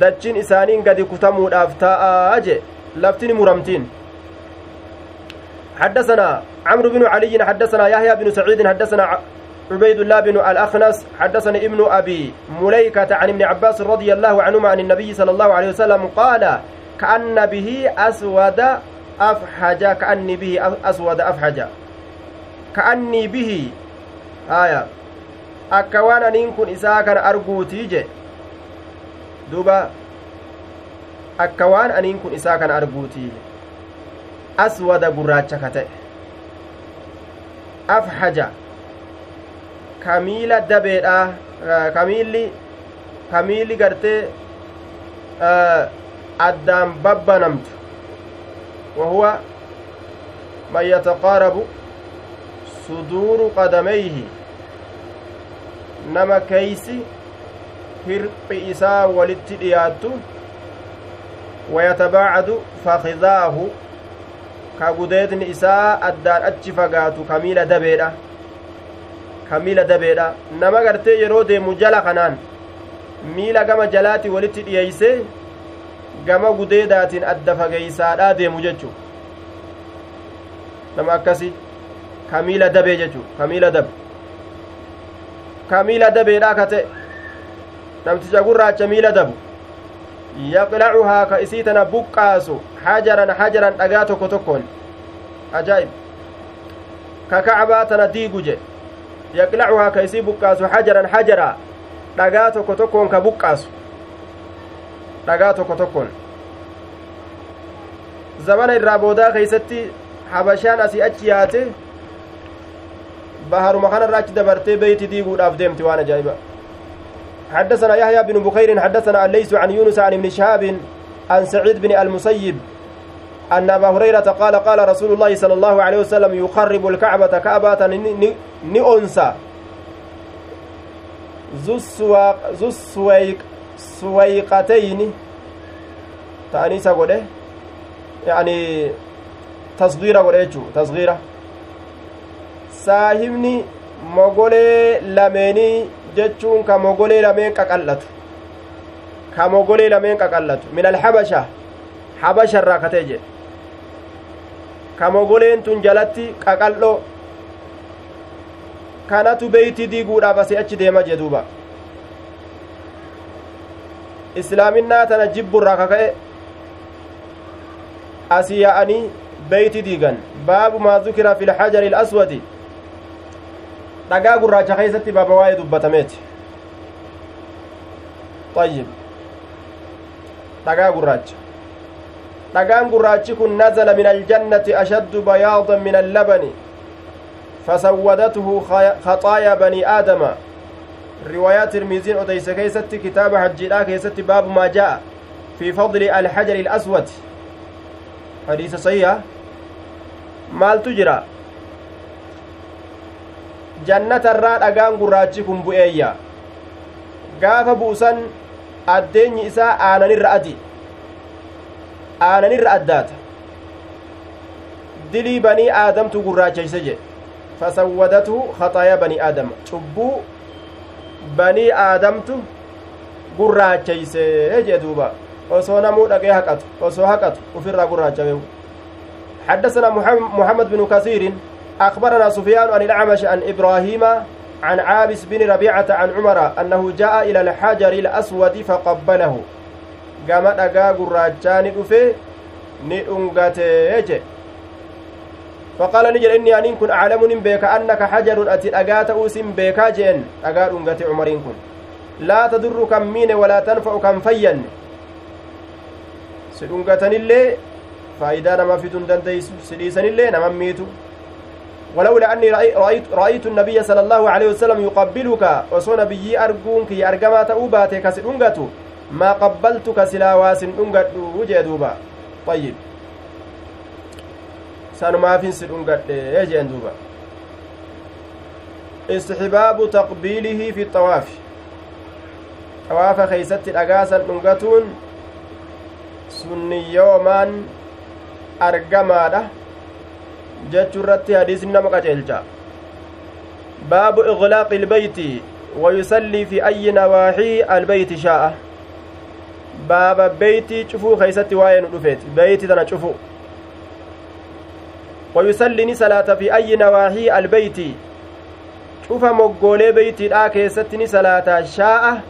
Speaker 1: دجين إسانين قد كتموا الأفتاء أجي لفتين مرمتين حدثنا عمرو بن علي حدثنا يحيى بن سعيد حدثنا عبيد الله بن الأخنس حدثني ابن أبي مليكة عن ابن عباس رضي الله عنهما عن النبي صلى الله عليه وسلم قال كأن به أسود أفحج كأني به أسود أفحج كأني به آية akka waan aniin kun isaa kana arguutii je duuba akka waan aniin kun isaa kana arguutii aswada gurraacha ka ta'e afhaja kamiila dabeedha kamiilli kamiilli gartee addaan babbanamtu wahuwa man yataqaarabu suduuru qadameyhi nama keeysi hirphi isaa walitti dhiyaattu wayatabaacadu fakidaahu ka gudeetni isaa addaan achi fagaatu ka miila dabeedha ka miila dabeedha nama gartee yeroo deemu jala kanaan miila gama jalaati walitti dhiyeeyse gama gudeedaatiin adda fageeysaadhaa deemu jechuu nama akkasi ka miila dabee jechuu ka miila dabe ka miila dabeedhaa ka ta'e namticha gurraacha miila dabu yaqlacuhaa ka isii tana buqqaasu hajaran hajaran dhagaa tokko tokkoon ajaa'ib ka kacbaa tana diigu je yaqlacuhaa ka isii buqqaasu hajaran hajara dhagaa tokko tokkoon ka buqqaasu dhagaa tokko tokkoon zamana irraa boodaa keeysatti habashaan asii achi yaate baharuma kanarra achi dabartee beeyti diiguudhaaf deemti waan ajaa'iba حدثنا يحيى بن بخير حدثنا الليث عن يونس عن ابن شهاب عن سعيد بن المسيب أن أبا هريرة قال قال رسول الله صلى الله عليه وسلم يخرب الكعبة كعبة نئنسى ذو السويق سويقتين تأنيسا قوله يعني تصغيرة قوله تصغيرة saahibni mogolee lameenii jechuun ka mogolee lameen qaqallatu ka mogolee lameen qaqallatu min alhabasha habasha irraa katee jedhe ka mogoleen tun jalatti qaqal'oo kanatu beeyti diiguudhaaf asii achi deema jee duuba islaaminaa tana jibburraa kaka'e asii yaa'anii beeyti diigan baabu maa dukira fi lxajari ilaswadi dhagaa gurraacha keeysatti baaba waa'ee dubbatameeti ayyib dhagaa gurraacha dhagaan gurraachi kun nazala min aljannati ashaddu bayaadan min allabani fasawwadatuhu khaxaayaa banii aadama riwaayaa tirmiiziin odeyse keeysatti kitaaba hajjiidhaa keessatti baabu maa jaa'a fi fadli alxajari ilaswad hadiisa sahiha maaltu jira jannatarraa dhagaan gurraachi kun bu'eeyya gaafa buusan addeenyi isaa aananirra adi aananirra addaata dilii banii aadamtu gurraacheyse jedhe fasawwadatu khaxaayaa banii aadama cubbuu banii aadamtu gurraacheyse jee duuba. Osoo namuu dhaqee haqatu osoo haqatu ufirraa gurraachaweewu حدثنا محمد بن كثير أخبرنا سفيان عن الأعمش عن إبراهيم عن عابس بن ربيعة عن عمر أنه جاء إلى الحجر الأسود فقبله قام أقا قراجان دفه نئنغته فقال نجل إني أن كن أعلم بك أنك حجر أتي أقات أوسم بك جين أقا أنغت عمرين كن. لا تضر كم مين ولا تنفع كم فين. سدنغتن اللي فإذا نما في دندن سديسن اللي نما ميتو. ولولا أني رأيت, رأيت النبي صلى الله عليه وسلم يقبلك وصو نبي أرجونك أرجما تأوباتي كسدنغتو ما قبلتك سلا واسن دنغتو وجه دوبا طيب. Sanumaafin si dhungadhe jeen duuba istixbaabu taqbiilihi fi xawaafi xawaafa keeysatti dhagaasan dhungatuun sunni yoomaan argamaadha jechuu irratti hadiisni nama qaceelcha baabu iqlaaqi ilbeyti ويصلي في أي نواحي البيت شاء باب بيتي شوفوا خيستي واين رفيت بيتي تنا شوفوا ويصلي صلاة في أي نواحي البيت. شوف مقولي بيتي لا كيستني صلاة شاء.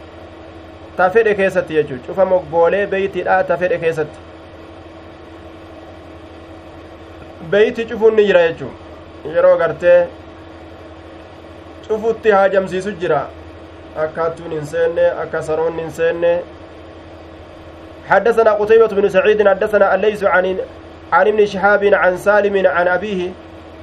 Speaker 1: تفر كيست يجو شوف مقولي بيتي لا تفر كيست beeyti cufuun ni jira jechuun yeroo gartee cufutti haajamsiisu jira akka hattuun hin seenne akka saroonni hin seenne حدثنا قتيبة بن سعيد حدثنا الليث عن عن ابن شهاب عن سالم عن أبيه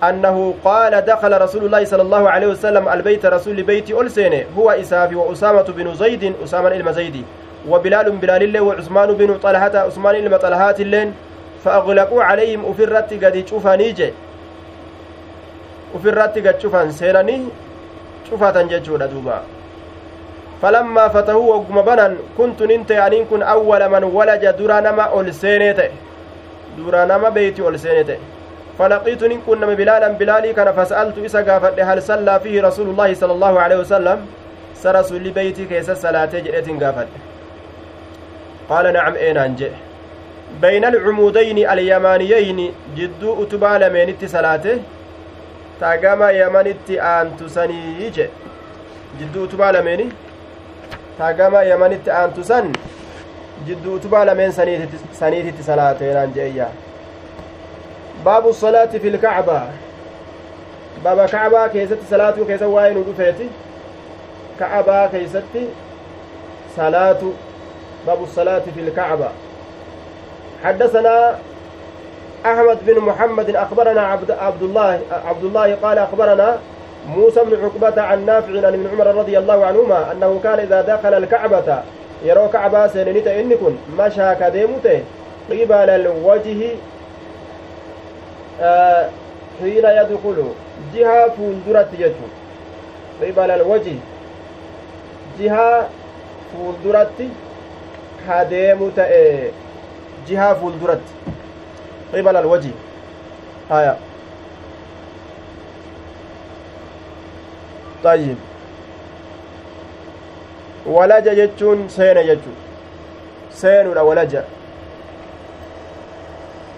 Speaker 1: أنه قال دخل رسول الله صلى الله عليه وسلم البيت رسول بيت ألسين هو إسافي وأسامة بن زيد أسامة المزيدي وبلال بلال الله وعثمان بن طلحة عثمان المطلحات اللين فأغلقوا عليهم أفرت قد شوفاني جي أفرت قد شوفان سيناني شوفاتا جيشودا دوبا. fatahuu wagguma banan kuntu nin ta'e aniin kun awwala man walaja dura nama ol seenee ta'e dura nama beeyti ol seenee ta'e. فلقيت نكون نم بلالا بلالي كان فسألت إسا قافت هل صلى فيه رسول الله صلى الله عليه وسلم سرسول لبيتي كيس الصلاة جئت قافت قال نعم أين أنجئ بين العمودين اليمانيين جدو أتبا لمن صلاته تاقama yamanitti aantu sanii? je jidduu utubaa lameeni? Taagama yamanitti aantu jidduu utubaa lameen saniititti salaateenaan jeeyya baabu salaati fi lkacbaa baaba kacbaa keessatti salaatuu keessa waa'ee nu dhufeeti kacbaa keeysatti salaatu baabu salaati fi lkacbaa حدثنا أحمد بن محمد أخبرنا عبد, عبد الله عبد الله قال أخبرنا موسى بن عقبة عن نافع عن ابن عمر رضي الله عنهما أنه كان إذا دخل الكعبة يرى كعبة سننت إنكن مشى كديمته قبل الوجه آه حين يدخل جهة فولدرة يجو قبل الوجه جهة فولدرة كديمته جهة فولدرة قبل الوجه آية طيب walaja jechuun seena jechu seenudha walaja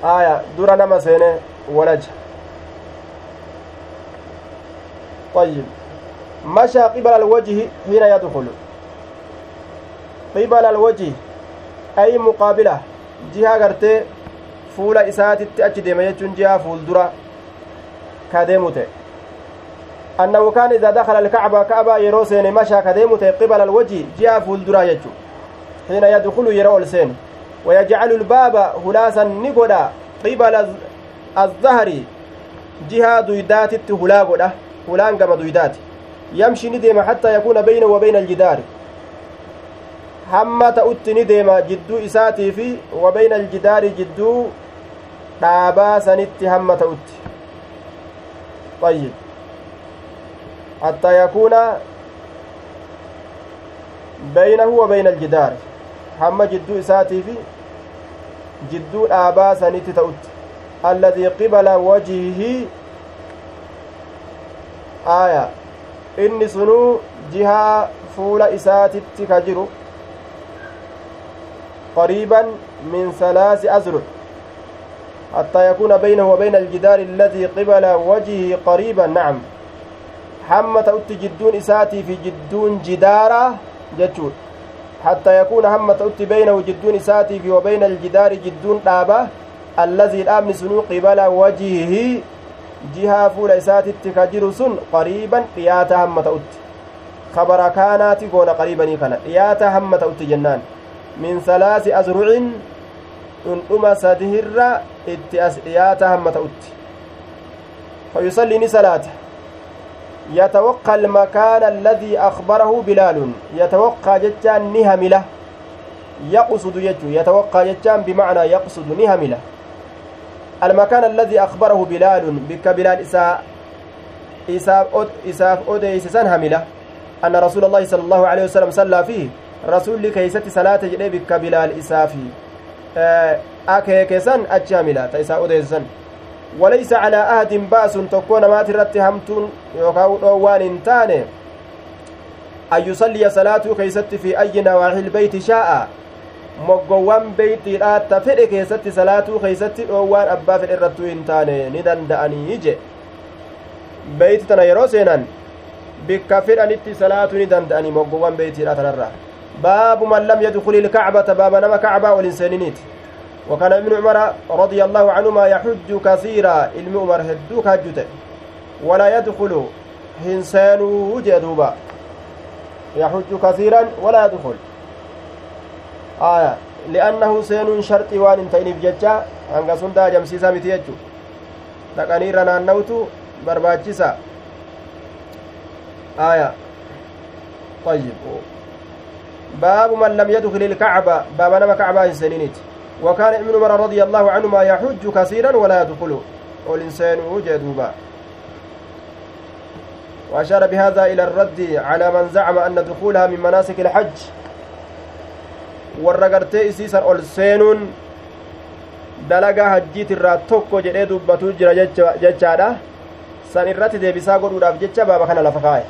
Speaker 1: aya dura nama seene walaja طيب مشى قبل الوجه حين يدخل قبل الوجه أي مقابلة جهة غرتي fuula isaatitti achi deema jechuun ji'a fuuldura ka deemu alkacba ka'baa yeroo seene mashaa ka deemu ta'e qibala alwajhi ji'a fuulduraa jechu xiina yadkulu yeroo ol seenu ويجعل الباب هلاسا نقدا قبل الظهر جهة دويدات هلا قدا هلان كما دويدات يمشي ندم حتى يكون بينه وبين الجدار hamma ta'utti ni deema jidduu isaatii fi wabayna aljidaari jidduu dhaabaa sanitti hamma ayyib baynahu wa bayna aljidaar hamma jidduu isaatii fi jidduu dhaabaa sanitti ta'utti alladii qibala wajihihi aaya inni sunuu jihaa fuula isaatitti ka jiru قريبا من ثلاث أزرع حتى يكون بينه وبين الجدار الذي قبل وجهه قريبا نعم حمة أت جدون إساتي في جدون جدارة جتشود حتى يكون همة أت بينه جدون إساتي في وبين الجدار جدون دابة الذي الآمن سنو قبل وجهه جهة فول إساتي تكجر سن قريبا قياتا همة أت خبر كانت قول قريبا كان قياتا همة أت جنان. min salaasi azrucin dhundhuma sadihirra itti as dhiyaata hamma ta'utti فيصلي نسلاته. يتوقع المكان الذي أخبره بلال. يتوقع جتان نهملة. يقصد يجو. يتوقع جتان بمعنى يقصد نهملة. المكان الذي أخبره بلال بك بلال إساء إساف أد إساف أديس هملة. أن رسول الله صلى الله عليه وسلم صلى فيه. rasuulli keeysatti salaata jedhee bikka bilaal isaafi akeekesan achi hamila ta tokkoo namaati irratti hamtuun yookaa dhoowwaan hin taane an yusalliya salaatuu keeysatti fi ayyi nawaaxi ilbeyti shaa'a moggowwan beeytiidhaatta fedhe keessatti salaatuu keeysatti dhoowwaan abbaa fedhe irrattuu hin taane ni danda'anii je beeyti tana yeroo seenan bikka fedhanitti salaatuu ni danda'anii moggowwan beeytiidhaa tanarraa باب من لم يدخل الكعبة باب نما كعبة والإنسانينيت وكان ابن عمر رضي الله عنهما يحج كثيرا. علم عمر هدوك هجته ولا يدخل. هنسان جدوبا يحج كثيرا ولا يدخل. آية. لأنه سين شرط وان انتين sun daa jamsiisaa miti jechu dhaqanii irra naannawtu barbaachisa aya طيب. باب من لم يدخل الكعبة. باب نما كعبة سنينيت وكان ابن عمر رضي الله عنهما يحج كثيرا ولا يدخل. والإنسان جدوبا وأشار بهذا إلى الرد على من زعم أن دخولها من مناسك الحج. والرقرتي إسيسا أولسينون dalagaa hajjiit irraa tokko jedhee dubbatuu jira jechaadha san irratti deebisaa godhuudhaaf jecha baaba kana lafa kaa'e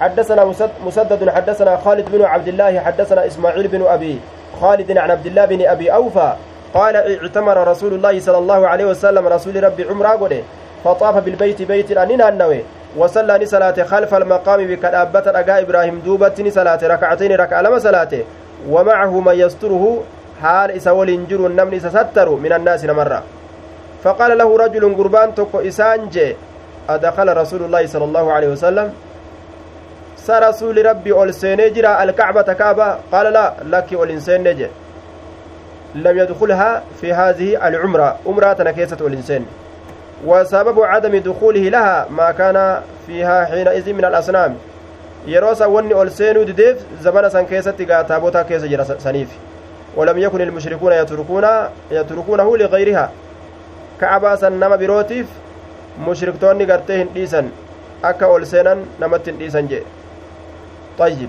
Speaker 1: حدثنا مسدد حدثنا خالد بن عبد الله حدثنا إسماعيل بن أبي خالد عن عبد الله بن أبي أوفى قال اعتمر رسول الله صلى الله عليه وسلم رسول ربي عمرة قده فطاف بالبيت بيت أنين النوي وصلى صلاة خلف المقام بكالأبة رقاء إبراهيم دوبة صلاة ركعتين ركع لما صلاة ومعه من يستره حال إسا ولنجر النمن ستر من الناس نمرة. فقال له رجل قربان تكو إسانج أدخل رسول الله صلى الله عليه وسلم سرسول ربي أول سينجر الكعبة كعبة قال لا لك أول سينجر لم يدخلها في هذه العمرة عمرة تنكيسة الإنسان وسبب عدم دخوله لها ما كان فيها حينئذ من الأصنام ol seenuu dideef zamana san keessatti gaa taabotaa keessa jira saniif ولم يكن المشركون يتركون يتركونه لغيرها كعبا سن نما بروتيف غرتي هنديسن akka ol seenan namatti hin dhiisan jee طيب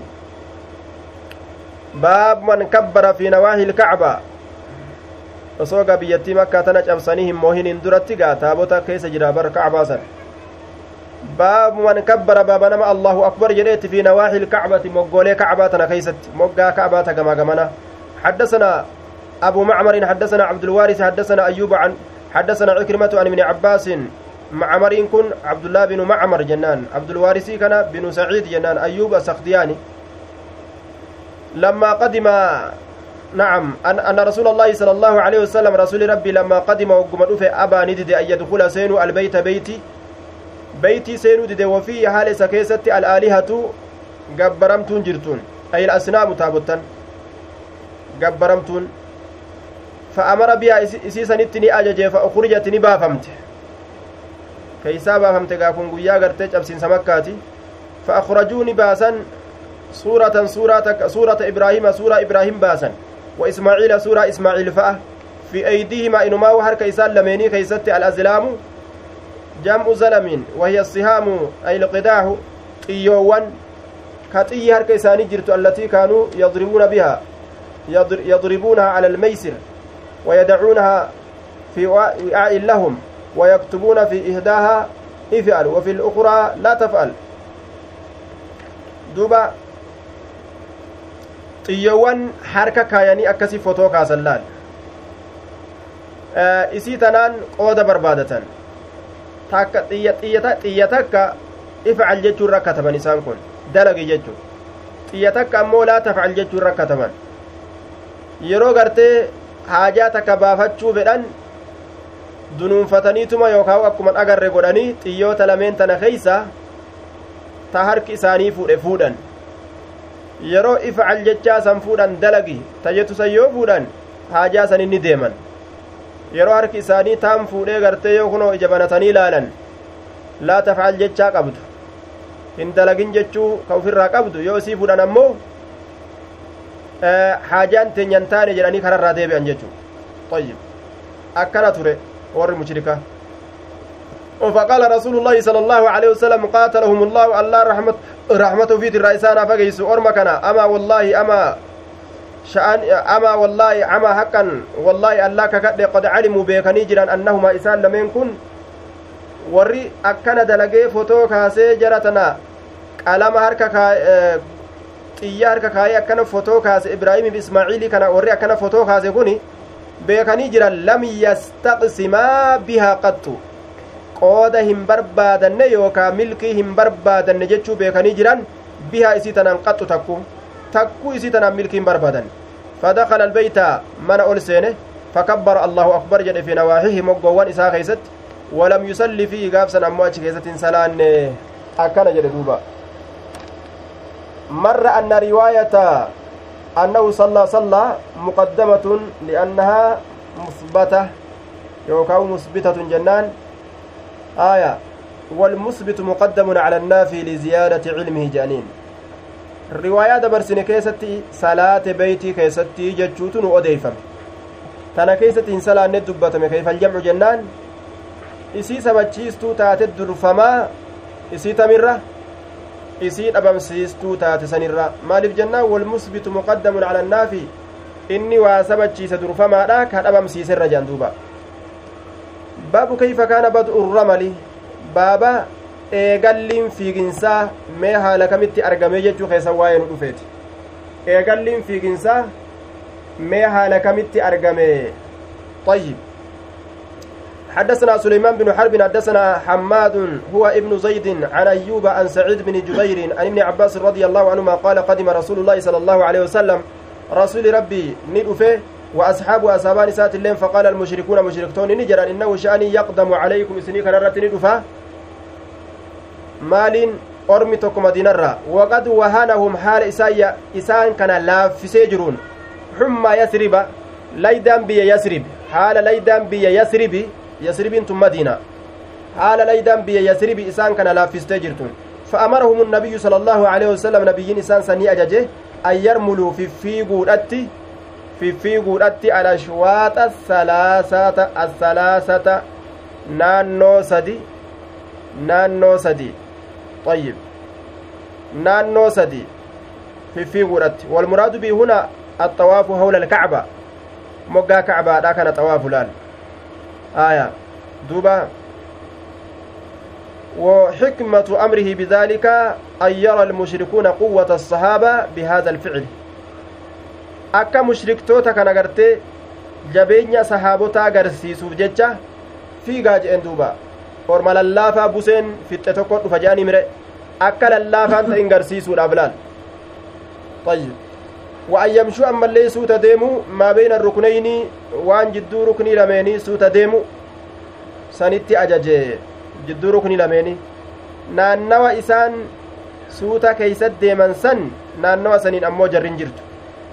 Speaker 1: باب من كبر في نواحي الكعبة hin moohiniin duratti gaa taabota keessa jira bar kacbaa san baabu man kabbara baaba nama allahu akbar jedheetti fi nawaaxi ilkacbati moggoolee kacbaa tana keeysatti moggaa kacbaa ta gamaa gamana حدثنا أبو معمر حدثنا عبد الوارث حدثنا أيوب عن حدثنا عكرمة عن ابن عباس معمر كن عبد الله بن معمر جنان عبد الوارث كان بن سعيد جنان أيوب السخدياني لما قدم نعم أن, أن رسول الله صلى الله عليه وسلم رسول ربي لما قدم وقم في أبا ندد أن يدخل سين البيت بيتي. بيتي سين دد وفي حال سكيسة الآلهة قبرمتون جرتون. أي الأصنام تابتن قبرمتون. فأمر بها إسيسا نتني أججي فأخرجت نبافمت كيسا بافمت قاكم قيا قرتج أبسين سمكاتي فأخرجوني باسا سورة سورة سورة إبراهيم سورة إبراهيم باسا وإسماعيل سورة إسماعيل فأه في أيديهما إنما وهر كيسان لميني كيست الأزلام جمع زلم وهي الصهام أي القداح طيوان كطي هر كيسان جرت التي كانوا يضربون بها يضربونها على الميسر ويدعونها في وعاء لهم ويكتبون في إهداها افعل وفي الأخرى لا تفعل دوبا xiyyoowwan harka kaayanii akkasii fotoo kaasan laal isii tanaan qooda barbaadatan takka xiyya takka ifcal jechuun rakkataman isaan kun dalagi jechuun xiyya takka ammoo laa tafcal jechuun rakkataman yeroo gartee haajaa takka baafachuu fedhan dunuunfataniituma yookaan akkuman agarre godhanii xiyyoota lameen tana keeysa ta harki isaanii fuudhe fuudhan. Yeroo ifcal jechaa san fuudhan dalagi tayyetusan yoo fuudhan haajaa san inni deeman. Yeroo harki isaanii taan fuudhee gartee yoo kunoo ija banatanii laalan laa tafcal jechaa qabdu. Hin dalagin jechuu ka ufirraa qabdu yoo isii fuudhan ammoo eh, haajaan teenyan taane jedhanii kararraa deebi'an jechuu. Ayyib akkana ture. Warri mushrika فقال رسول الله صلى الله عليه وسلم قاتلهم الله الله رحمة رحمته في الرئيسان فقيس أرمكنا أما والله أما شأن أما والله أما حقا والله الله كقد قد علموا بيكني جران أنهما إسان لم يكن warri akkana dalagee fotoo kaasee jaratana qalama harka xiyya harka kaayee akkana fotoo kaase ibraahimiif ismaaciilii kana warri akkana fotoo kaase kun beekanii jiran lam yastaqsimaa bihaa qattu qooda hin barbaadanne yookaa milkii hin barbaadanne jechuu beekanii jiran bihaa isii tanaan qaxxu takku takkuu isii tanaan milkii hin barbaadanne fadakala albeyta mana ol seene fakabbara allahu akbar jedhe fi nawaaxihi moggoowwan isaa keeysatti walam yusalli fiihi gaafsan ammoo achi keessatti hin salaanne akkana jedhe duuba مر أن رواية أنه صلى صلى مقدمة لأنها مثبتة يوكاو مثبتة جنان آية والمثبت مقدم على النافي لزيادة علمه جانين keessatti salaate beeytii keessatti jechuutu nu odeeyfame tana keessatti hin salaanne dubbatame kayfal jamcu jennaan isii sabachiistuu taate durfamaa isii tamirra isii dhabamsiistuu taate sanirra. Maaliif jennaan? Wal musbitu muqaddamun cala annaafi inni waa sabachiisa durfamaadha ka dhabamsiiserra jean duuba. Baabu kayfa kaana bad'u ramali? Baaba eegalliin fiiginsaa mee haala kamitti argame jechuu keessan waa'ee nu dhufeeti. Eegalliin fiiginsaa mee haala kamitti argame ayyib حدثنا سليمان بن حرب حدثنا حماد هو ابن زيد عن أيوب عن سعيد بن جبير عن ابن عباس رضي الله عنهما قال قدم رسول الله صلى الله عليه وسلم رسول ربي ندفه وأصحاب أصحابان سات الليل فقال المشركون مشركتون نجرا إنه شأني يقدم عليكم إسني كنرت ندفه مال ormi tokko madiinarraa waqad wahanahum haala isaa isaan kana laaffisee jiruun xummaa yasriba laydaan biyya yasrib haala laydaan biyya yasribi yasribiin tun madiina haala laydaan biyya yasribi isaan kana laaffistee jirtun فأمرهم النبي صلى الله عليه وسلم نبيين إنسان سني أججه أن يرملوا في في قودتي في في قودتي على شواط الثلاثة الثلاثة نانو سدي نانو سدي. طيب. نانو سدي. في في قودتي والمراد به هنا الطواف حول الكعبة. moggaa kacbaadha kana xawaafu laal aya duuba وحكمة أمره بذلك أن يرى المشركون قوة الصحابة بهذا الفعل akka mushriktoota kana gartee jabeenya sahaabotaa agarsiisuuf jecha fiigaa je'en duuba orma lallaafaa buseen fixxe tokko dhufa je'anii mire akka lallaafaan ta'in garsiisuudhaaf laal ayyib وأن يمشوا أما اللي سوتا ديمو ما بين الركنين وان جدو ركني لميني سوتا ديمو سنتي أججي جدو ركني لميني naannawa isaan suuta keeysat deeman san naannawa saniin ammoo jarrin jirtu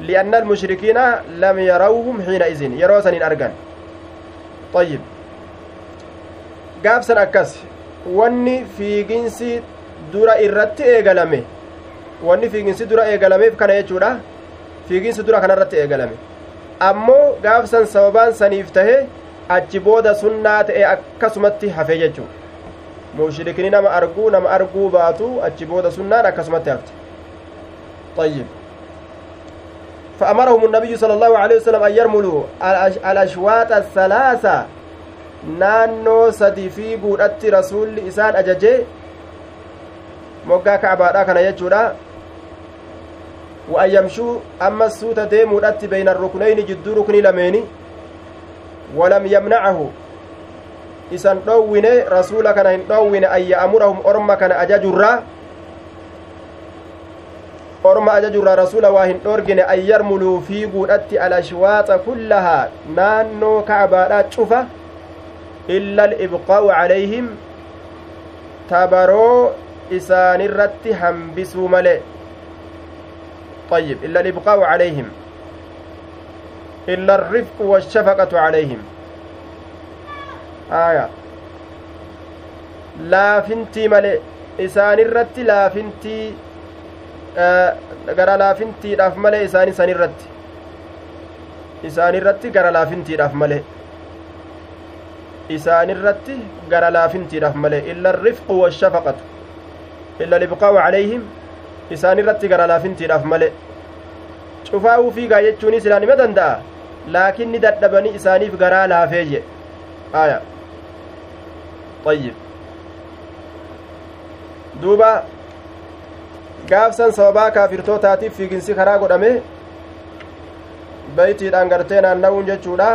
Speaker 1: li'anna almushrikiina lam yarawhum xiina izin yeroo saniin argan ayyib gaafsan akkas wanni fiiginsi dura irratti eegalame wanni fiiginsi dura eegalameef kana jechuudha fiiginsi dura kanarratti eegalame ammoo gaafsan sababaan saniif tahe achi booda sunnaa ta'e akkasumatti hafe jechuu mushrikni nama arguu nama arguu baatu achi booda sunnaan akkasumatti hafte طيب فأمرهم النبي صلى الله عليه وسلم أن يرملوا الأشواط الثلاثة naannoo sadi fiiguudhatti rasuulli isaan ajaje moggaa kacbaadha kana jechuudha وأن يمشوا أما السوت ديمو الأتي بين الركنين جدو ركن لميني ولم يمنعه. إسان دوين رسول كان إن دوين أن يأمرهم أرم كان أججرا أرم أججرا رسول واهن أرجن أن يرملوا في قولتي الأشواط كلها. نانو كعبارات شوفة إلا الإبقاء عليهم. تبرو إسان الرت هنبسوا ملئ طيب إلا الإبقاء عليهم إلا الرفق والشفقة عليهم آية laafintii malee isaan irratti laafintii gara laafintiidhaaf malee isaan isan irratti isaan irratti gara laafintiidhaaf malee isaan irratti gara laafintiidhaaf malee illa rifqu washafaqatu illa libqaa'u calayhim isaan irratti gara laafintiidhaaf malee cufaa'uu fiigaa jechuunis ilaa nima danda'a laakiin ni dadhabanii isaaniif garaa laafee jedhe aya ayyib duuba gaafsan sababaa kaafirtootaatiif fiiginsi karaa godhame beytiidhaan gartee naanna'uun jechuudha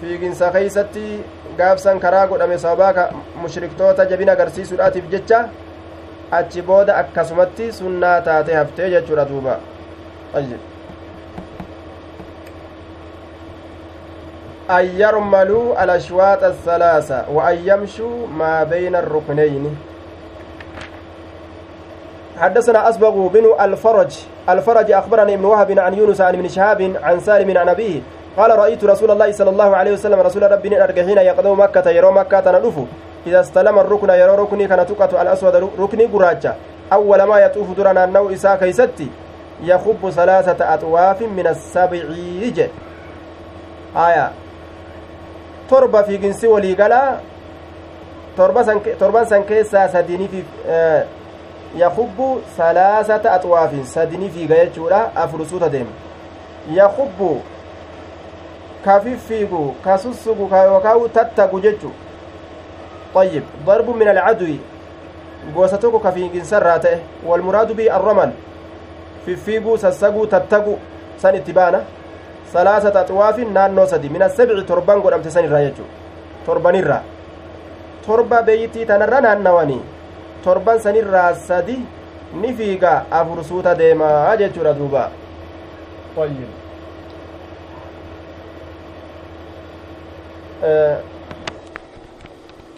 Speaker 1: fiiginsa keeysatti gaafsan karaa godhame sababaa mushriktoota jabina agarsiisuudhaatiif jecha achi booda akkasumatti sunnaa taate haftee jechuudha duuba. أن يرملوا الأشواط الثلاثة وأن يمشوا ما بين الركنين حدثنا أسبغ بن الفرج الفرج أخبرني ابن وهب عن يونس عن ابن شهاب عن سالم عن أبيه. قال رأيت رسول الله صلى الله عليه وسلم رسول ربي أرجحين يقدم مكة يرى مكة ندفو إذا استلم الركن يرى ركني كان تقة الأسود ركني قراجة أول ما يطوف درنا النو إساء كيستي يخب ثلاثة أطواف من السبع يجي آية torba fiiginsi walii galaa torban san keessaa sadiniif yakubbu salaasata axwaafin sadini fiiga jechuudha afur suuta deema yakubbu ka fiffiigu ka sussugu ka yookaa tattagu jechu طيب ضرب من العدو ta'e walmuraadu bii arraman fiffiiguu sassaguu tattagu san itti baana salaasata axwaafin naannoo sadi min asabci torban godhamte san irraa jechuu torbanirraa torba beeyittii tanarra naannawanii torban sanirraa sadi ni fiiga afur suuta deemaa jechuudha duuba طيب